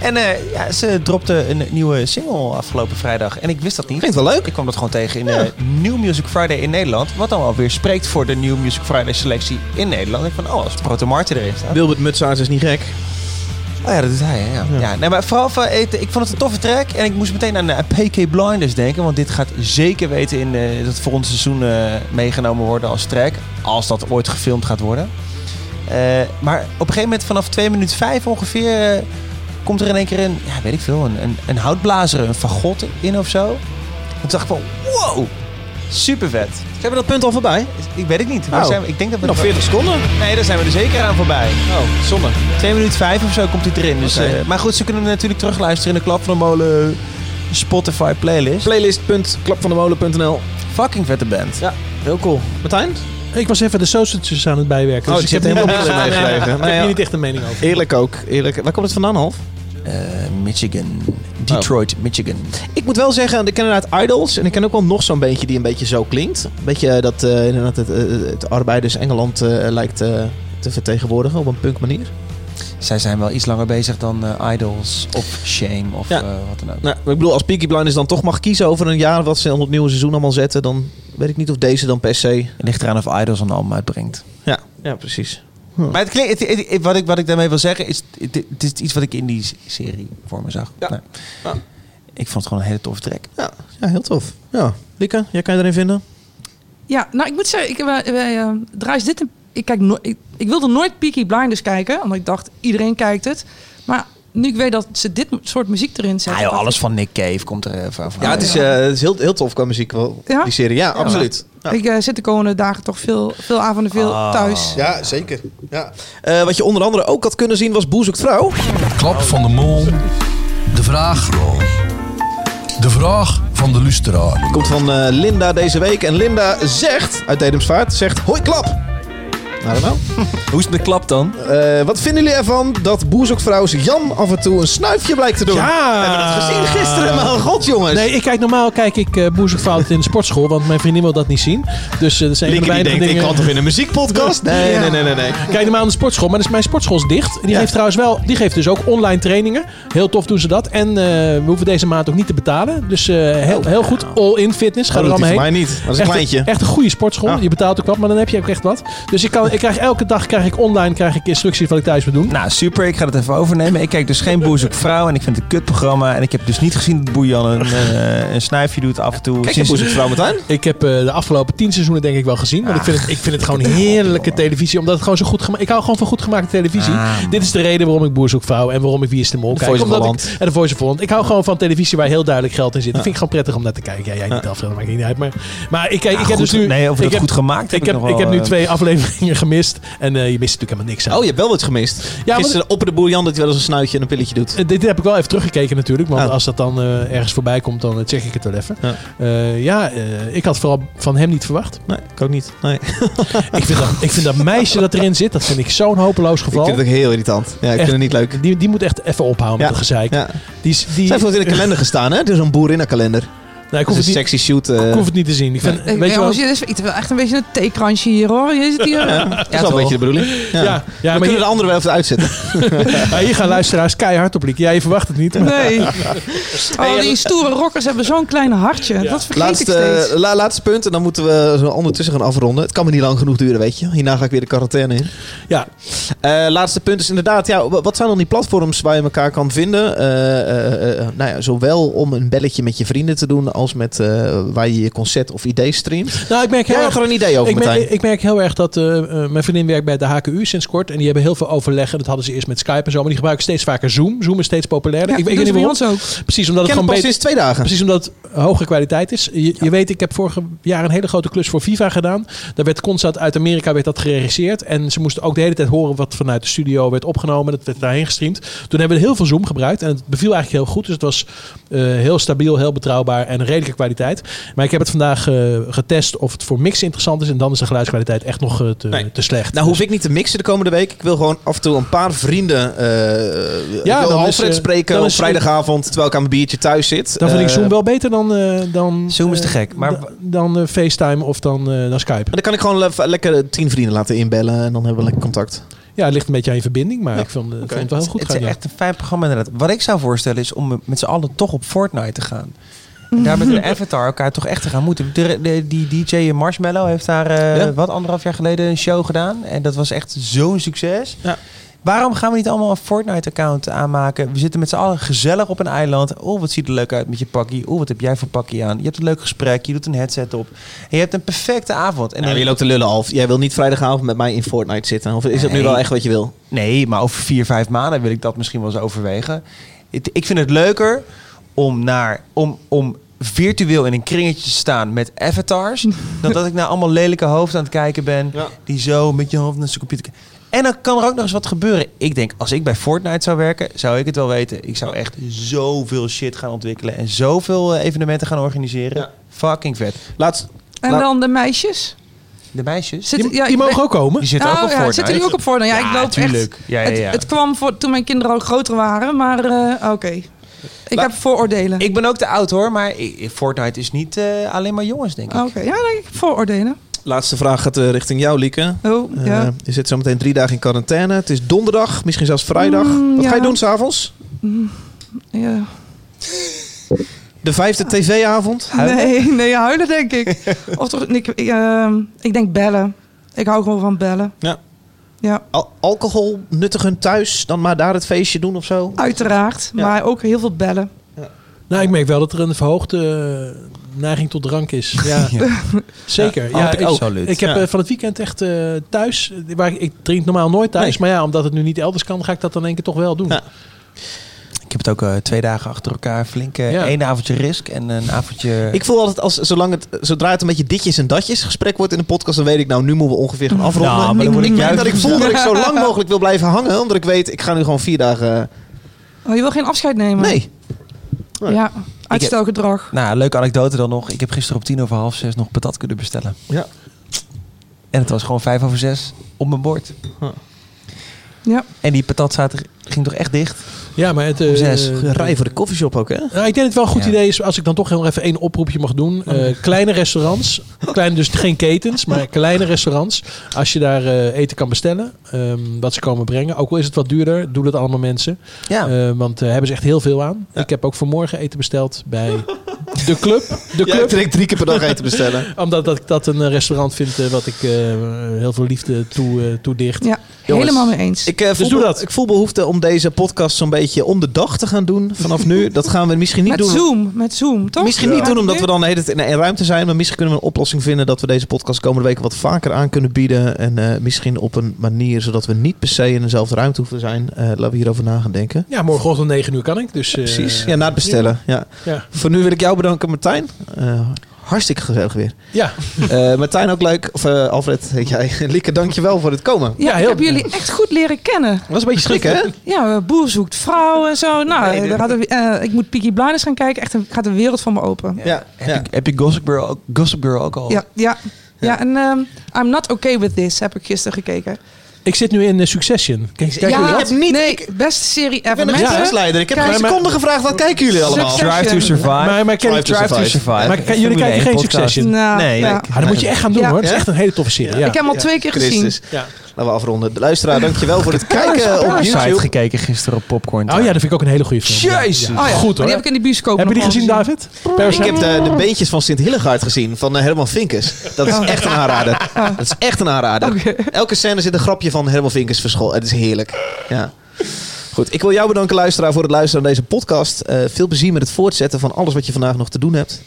En eh, ja, ze dropte een nieuwe single afgelopen vrijdag. En ik wist dat niet. Klinkt wel leuk. Ik kwam dat gewoon tegen in de New Music Friday in Nederland. Wat dan wel weer spreekt voor de New Music Friday selectie in Nederland. Ik van, oh, als Proto Martin erin staat. Wilbert Mutsaars is niet gek. Oh ja, dat doet hij, ja. ja. nee, maar vooral van, ik, ik vond het een toffe track. En ik moest meteen aan uh, PK Blinders denken. Want dit gaat zeker weten in uh, dat volgende seizoen uh, meegenomen worden als track. Als dat ooit gefilmd gaat worden. Uh, maar op een gegeven moment vanaf 2 minuten 5 ongeveer... Komt er in één keer een, ja, weet ik veel, een, een, een houtblazer, een fagot in of zo. En toen dacht ik van, wow, super vet. Zijn we dat punt al voorbij? Ik weet het niet. Oh. Zijn we, ik denk dat we nog 40 seconden. Nee, daar zijn we er zeker aan voorbij. Oh, zonde. 2 minuten 5 of zo komt hij erin. Dus, Okay. uh, maar goed, ze kunnen natuurlijk terugluisteren in de Klap van de Molen Spotify playlist. Playlist.klapvandemolen.nl Fucking vette band. Ja, heel cool. Martijn? Ik was even de sausages aan het bijwerken. Oh, dus ik heb heb helemaal niks meegekregen. [LAUGHS] Ik heb hier niet echt een mening over. Eerlijk ook. Eerlijk. Waar komt het vandaan, Half? Uh, Michigan. Detroit, Michigan. Ik moet wel zeggen, ik ken inderdaad Idols. En ik ken ook wel nog zo'n beetje die een beetje zo klinkt. Een beetje dat uh, inderdaad het, het arbeiders Engeland lijkt te vertegenwoordigen op een punk manier. Zij zijn wel iets langer bezig dan uh, Idols of Shame of ja. uh, wat dan ook. Nou, ik bedoel, als Peaky Blinders dan toch mag kiezen over een jaar wat ze op het nieuwe seizoen allemaal zetten, dan weet ik niet of deze dan per se. Het ligt eraan of Idols een album uitbrengt. Ja, ja precies. Maar het klinkt, het, het, het, wat, ik, wat ik daarmee wil zeggen is, het, het, is iets wat ik in die serie voor me zag. Ja. Nee. ja. Ik vond het gewoon een hele toffe track. Ja, ja heel tof. Ja. Lieke, jij kan je erin vinden? Ja, nou ik moet zeggen, ik uh, draai dit een ik, kijk no ik, ik, wilde nooit Peaky Blinders kijken, omdat ik dacht, iedereen kijkt het. Maar nu ik weet dat ze dit soort muziek erin zetten... Ja, joh, alles van Nick Cave komt er van. Ja, het is, uh, het is heel, heel tof qua muziek, wel, ja? die serie. Ja, ja absoluut. Ja. Ik uh, zit de komende dagen toch veel, veel avonden veel Ah. thuis. Ja, zeker. Ja. Uh, wat je onder andere ook had kunnen zien was Boer zoekt vrouw. Klap van de mol. De vraag. De vraag van de luisteraar. Komt van uh, Linda deze week. En Linda zegt, uit Dedemsvaart, zegt hoi klap. Nou, nou. Hoe is het met klap dan? Uh, wat vinden jullie ervan dat boezokvrouw Jan af en toe een snuifje blijkt te doen? Ja! We hebben dat gezien gisteren. Mijn god, jongens. Nee, ik kijk normaal kijk ik uh, boezokvrouw in de sportschool, want mijn vriendin wil dat niet zien. Dus uh, dat zijn een die denkt, dingen... ik kan toch in een muziekpodcast? Nee, ja. nee, nee, nee, nee. Kijk normaal in de sportschool, maar dus mijn sportschool is dicht. Die ja. geeft trouwens wel, die geeft dus ook online trainingen. Heel tof doen ze dat. En uh, we hoeven deze maand ook niet te betalen. Dus heel, heel goed. All-in fitness. Ga oh, er allemaal heen. mij niet. Dat is een echt kleintje. Een, echt een goede sportschool. Oh. Je betaalt ook wat, maar dan heb je ook echt wat. Dus ik, kan, ik krijg elke dag krijg ik online krijg ik instructies wat ik thuis moet doen. Nou, super. Ik ga het even overnemen. Ik kijk dus geen Vrouw en ik vind het een kutprogramma. En ik heb dus niet gezien dat Boejan een, uh, een snuifje doet af en toe. Kijk je Boezek Vrouw meteen? Ik heb uh, de afgelopen tien seizoenen denk ik wel gezien. Want ik vind, het, ik vind het gewoon heerlijke televisie. Omdat het gewoon zo goed gemaakt Ik hou gewoon van goed gemaakte televisie. Ah, Dit is de reden waarom ik Boer Vrouw en waarom ik Wie is de Mol de kijk. Omdat ik, en de Voice of Holland. Ik hou gewoon van televisie waar heel duidelijk geld in zit. Dat vind ik gewoon prettig om naar te kijken. Ja, jij niet af, dat maakt niet uit. Maar, maar ik, kijk, ik heb goed, dus nu... Nee, of het heb, goed gemaakt ik heb, ik heb nu twee [LAUGHS] afleveringen gemist. En uh, je mist natuurlijk helemaal niks aan. Oh, je hebt wel wat gemist. Ja, Gisteren op de boer Jan dat hij wel eens een snuitje en een pilletje doet. Uh, dit heb ik wel even teruggekeken natuurlijk. Want ja. als dat dan uh, ergens voorbij komt, dan check ik het wel even. Ja, ja ik had vooral van hem niet verwacht. Nee, ik ook niet. Nee. [LAUGHS] ik, vind dat, ik vind dat meisje dat erin zit, dat vind ik zo'n hopeloos geval. Ik vind het ook heel irritant. Ja, ik echt, vind het niet leuk. Die, die moet echt even ophouden ja. met het gezeik. Ja. Die, die, Zij heeft in de kalender gestaan, hè? Dus een boerinnenkalender. Nee, ik hoef, is het een niet, sexy shoot. eh. ik hoef het niet te zien. Ik vind, Ik, weet je wel, jongens, dit is dit is wel echt een beetje een theekransje hier hoor. Je zit hier. Ja, dat is wel een beetje de bedoeling. Ja, Ja, ja, we maar kunnen hier- de andere wel even uitzetten. [LAUGHS] Ja, hier gaan luisteraars keihard op. Ja, je verwacht het niet. maar- Nee. [LAUGHS] Oh, die stoere rockers hebben zo'n klein hartje. Dat vergeet ik Laatste, steeds. la- laatste punt en dan moeten we zo ondertussen gaan afronden. Het kan me niet lang genoeg duren, weet je. Hierna ga ik weer de quarantaine in. Ja. Eh, laatste punt is inderdaad, ja, wa- wat zijn dan die platforms waar je elkaar kan vinden? Eh, eh, eh, nou ja, zowel om een belletje met je vrienden te doen als met eh, waar je je concert of idee streamt. Nou, ik merk heel Jij erg, had er een idee over, ik merk, Martijn. ik merk heel erg dat eh, eh, mijn vriendin werkt bij de HKU sinds kort. En die hebben heel veel overleggen. Dat hadden ze eerst met Skype en zo. Maar die gebruiken steeds vaker Zoom. Zoom is steeds populairder. Ja, ik, ik dat weet niet waarom. bij ons ook. Precies omdat Ik het gewoon pas beter... sinds twee dagen. Precies omdat het hogere kwaliteit is. Je, je weet, ik heb vorig jaar een hele grote klus voor Viva gedaan. Daar werd constant uit Amerika werd dat geregisseerd. En ze moesten ook de hele tijd horen wat vanuit de studio werd opgenomen. Dat werd daarheen gestreamd. Toen hebben we heel veel Zoom gebruikt. En het beviel eigenlijk heel goed. Dus het was eh, heel stabiel, heel betrouwbaar en een redelijke kwaliteit. Maar ik heb het vandaag eh, getest of het voor mix interessant is. En dan is de geluidskwaliteit echt nog eh, te, Nee. te slecht. Nou hoef ik niet te mixen de komende week. Ik wil gewoon af en toe een paar vrienden. eh Ja, dan Alfred spreken dan op is- vrijdagavond terwijl ik aan mijn biertje thuis zit. Dan vind ik Zoom wel beter dan, eh, dan Zoom is te gek, maar- dan FaceTime of dan, eh, dan Skype. Maar dan kan ik gewoon le- lekker tien vrienden laten inbellen en dan hebben we lekker contact. Ja, het ligt een beetje aan je verbinding, maar ik vond, vond het wel heel goed het gaan. is ja. echt een fijn programma inderdaad. Wat ik zou voorstellen is om met z'n allen toch op Fortnite te gaan. En daar met een avatar elkaar toch echt te gaan moeten. De, de- die DJ Marshmallow heeft daar eh, Ja. wat anderhalf jaar geleden een show gedaan. En dat was echt zo'n succes. Ja. Waarom gaan we niet allemaal een Fortnite-account aanmaken? We zitten met z'n allen gezellig op een eiland. Oh, wat ziet er leuk uit met je pakkie. Oh, wat heb jij voor pakkie aan? Je hebt een leuk gesprek. Je doet een headset op. En je hebt een perfecte avond. En je loopt te lullen Alf. Jij wil niet vrijdagavond met mij in Fortnite zitten. Of is dat nu wel echt wat je wil? Nee, maar over vier, vijf maanden wil ik dat misschien wel eens overwegen. Ik vind het leuker om, naar, om, om virtueel in een kringetje te staan met avatars... [LAUGHS] dan dat ik naar allemaal lelijke hoofden aan het kijken ben... Ja. die zo met je hoofd naar zijn computer... kijken. En dan kan er ook nog eens wat gebeuren. Ik denk, als ik bij Fortnite zou werken, zou ik het wel weten. Ik zou echt zoveel shit gaan ontwikkelen... en zoveel eh, evenementen gaan organiseren. Ja. Fucking vet. Laatst, En laat- dan de meisjes. De meisjes, Zitten, Die, ja, die mogen ben- ook komen. die zitten Oh, ook op ja, Fortnite. zitten die ook op Fortnite? Ja, ik loop tuurlijk. echt. Ja, ja, ja. Het, het kwam voor, toen mijn kinderen ook groter waren, maar eh, oké. Ik La- heb vooroordelen. Ik ben ook te oud hoor, maar Fortnite is niet eh, alleen maar jongens, denk ik. Oké, ja, nee, ik heb vooroordelen. laatste vraag gaat eh, richting jou, Lieke. Oh, Eh, je zit zo meteen drie dagen in quarantaine. Het is donderdag, misschien zelfs vrijdag. Mm, Wat ga je doen s'avonds? ja. De vijfde tv-avond? [LAUGHS] Nee, nee, huilen denk ik. [LAUGHS] of toch, ik, ik, ehm, ik denk bellen. Ik hou gewoon van bellen. Ja. Ja, Al- alcohol nuttigen thuis, dan maar daar het feestje doen of zo? uiteraard. Ja. Maar ook heel veel bellen. Nou, ik merk wel dat er een verhoogde eh, neiging tot drank is. [LAUGHS] Ja, zeker. Ja, Ja, ik, absoluut. ik heb Ja. eh, van het weekend echt eh, thuis, waar ik, ik drink normaal nooit thuis, Nee. maar ja, omdat het nu niet elders kan, ga ik dat dan één keer toch wel doen. Ja. Ik heb het ook eh, twee dagen achter elkaar flink. Ja. één avondje risk en een avondje... Ik voel altijd, als, zolang het, zodra het een beetje ditjes en datjes gesprek wordt in de podcast, dan weet ik nou, nu moeten we ongeveer gaan afronden. Nou, maar dan ik, moet ik ik merk juist- dat ik voel dat ik zo lang mogelijk wil blijven hangen, omdat ik weet, ik ga nu gewoon vier dagen... Oh, je wil geen afscheid nemen? Nee. Nee. Ja, uitstelgedrag. Nou, leuke anekdote dan nog. Ik heb gisteren op tien over half zes nog patat kunnen bestellen. Ja. En het was gewoon vijf over zes op mijn bord. Ja. En die patatzater ging toch echt dicht? Ja, maar het... Om eh, zes. Rij voor de koffieshop ook, hè? Ja, ik denk dat het wel een goed Ja. idee is als ik dan toch heel even één oproepje mag doen. Eh, kleine restaurants, kleine, dus geen ketens, maar [LAUGHS] kleine restaurants. Als je daar eh, eten kan bestellen, ehm, wat ze komen brengen. Ook al is het wat duurder, doen dat allemaal mensen. Ja. Eh, want daar hebben ze echt heel veel aan. Ik heb ook vanmorgen eten besteld bij [LAUGHS] de club. De Ja, club. ik denk drie keer per dag eten bestellen. [LAUGHS] Omdat dat ik dat een restaurant vind wat ik eh, heel veel liefde toe, toedicht. Ja, Jongens, helemaal mee eens. Ik, voel Dus doe dat. ik voel behoefte om deze podcast zo'n beetje om de dag te gaan doen vanaf nu. [LAUGHS] Dat gaan we misschien niet met doen. Zoom, met Zoom, toch? Misschien niet doen omdat we dan de hele tijd in één ruimte zijn. Maar misschien kunnen we een oplossing vinden dat we deze podcast komende week wat vaker aan kunnen bieden. En eh, misschien op een manier zodat we niet per se in dezelfde ruimte hoeven te zijn. Eh, laten we hierover na gaan denken. Ja, morgenochtend om 9 uur kan ik. Dus, eh, Precies. Ja, na het bestellen. Ja. Ja. Voor nu wil ik jou bedanken, Martijn. Hartstikke gezellig weer. Ja. Eh, Martijn ook leuk. Of eh, Alfred, [LAUGHS] heet jij. Lieke, dankjewel voor het komen. Ja, Ja, ik heel- heb jullie echt goed leren kennen. was een beetje schrikken, hè? Ja, boer zoekt vrouw en zo. Nou, Nee, er, eh, ik moet Peaky Blinders gaan kijken. Echt een, gaat een wereld van me open. Ja. Heb, ja. je, heb je Gossip Girl, ook- Gossip Girl ook al? Ja, ja. ja en ehm, I'm Not Okay With This heb ik gisteren gekeken. Ik zit nu in eh, Succession. Kijk, kijk ja, jullie dat? nee, beste serie ever. Ik ben een gespreksleider. Ik heb geen seconde gevraagd. Wat kijken jullie allemaal? Drive to Survive. Maar, maar, ken- Drive to Drive to Survive. Survive. maar jullie Formule kijken 1 geen podcast. Succession? Nou, Nee, ja. ik- Ah, dat moet je echt gaan doen Ja. hoor. Het is echt een hele toffe serie. Ja. Ik heb hem al twee keer gezien. Laten we afronden. De luisteraar, dankjewel voor het [LAUGHS] kijken op YouTube. gekeken gisteren op Popcorn. Oh ja, dat vind ik ook een hele goede film. Ja. Jezus. Ja. Oh ja, Goed hoor. die heb ik in de bioscoop Heb je die gezien, David? Ik heb de, de beentjes van Sint Hillegaard gezien, van eh, Herman Vinkers. Dat is echt een aanrader. Dat is echt een aanrader. Elke scène zit een grapje van Herman Vinkers verscholen. Het is heerlijk. Ja. Goed, ik wil jou bedanken luisteraar voor het luisteren naar deze podcast. Eh, veel plezier met het voortzetten van alles wat je vandaag nog te doen hebt.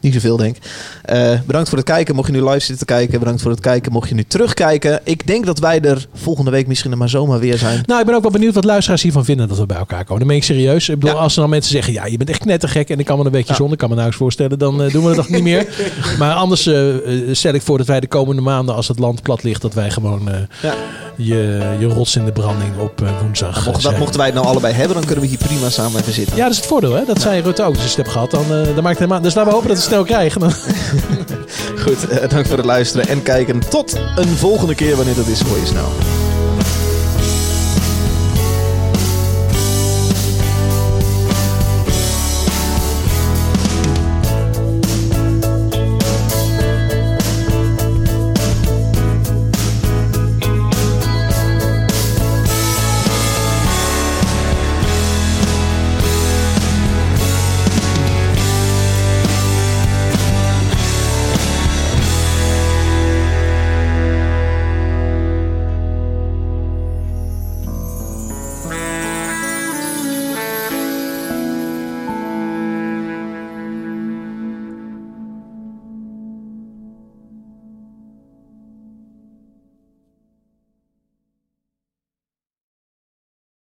Niet zoveel, denk ik. Eh, bedankt voor het kijken. Mocht je nu live zitten kijken, bedankt voor het kijken. Mocht je nu terugkijken. Ik denk dat wij er volgende week misschien er maar zomaar weer zijn. Nou, ik ben ook wel benieuwd wat luisteraars hiervan vinden dat we bij elkaar komen. Dan ben ik serieus. Ik bedoel, als er dan mensen zeggen, ja, je bent echt knettergek en ik kan me een beetje zonder, kan me nou eens voorstellen, dan eh, doen we dat niet meer. [LAUGHS] Maar anders eh, stel ik voor dat wij de komende maanden, als het land plat ligt, dat wij gewoon Ja. je, je rots in de branding op woensdag. Nou, mocht, dat, mochten wij het nou allebei hebben, dan kunnen we hier prima samen even zitten. Ja, dat is het voordeel, hè? Dat zei Rutte ook. Dus als je het hebt gehad, dan, dan maakt het helemaal... Dus laten we hopen dat we het snel krijgen. Goed, eh, dank voor het luisteren en kijken. Tot een volgende keer wanneer dat is, hoor je snel.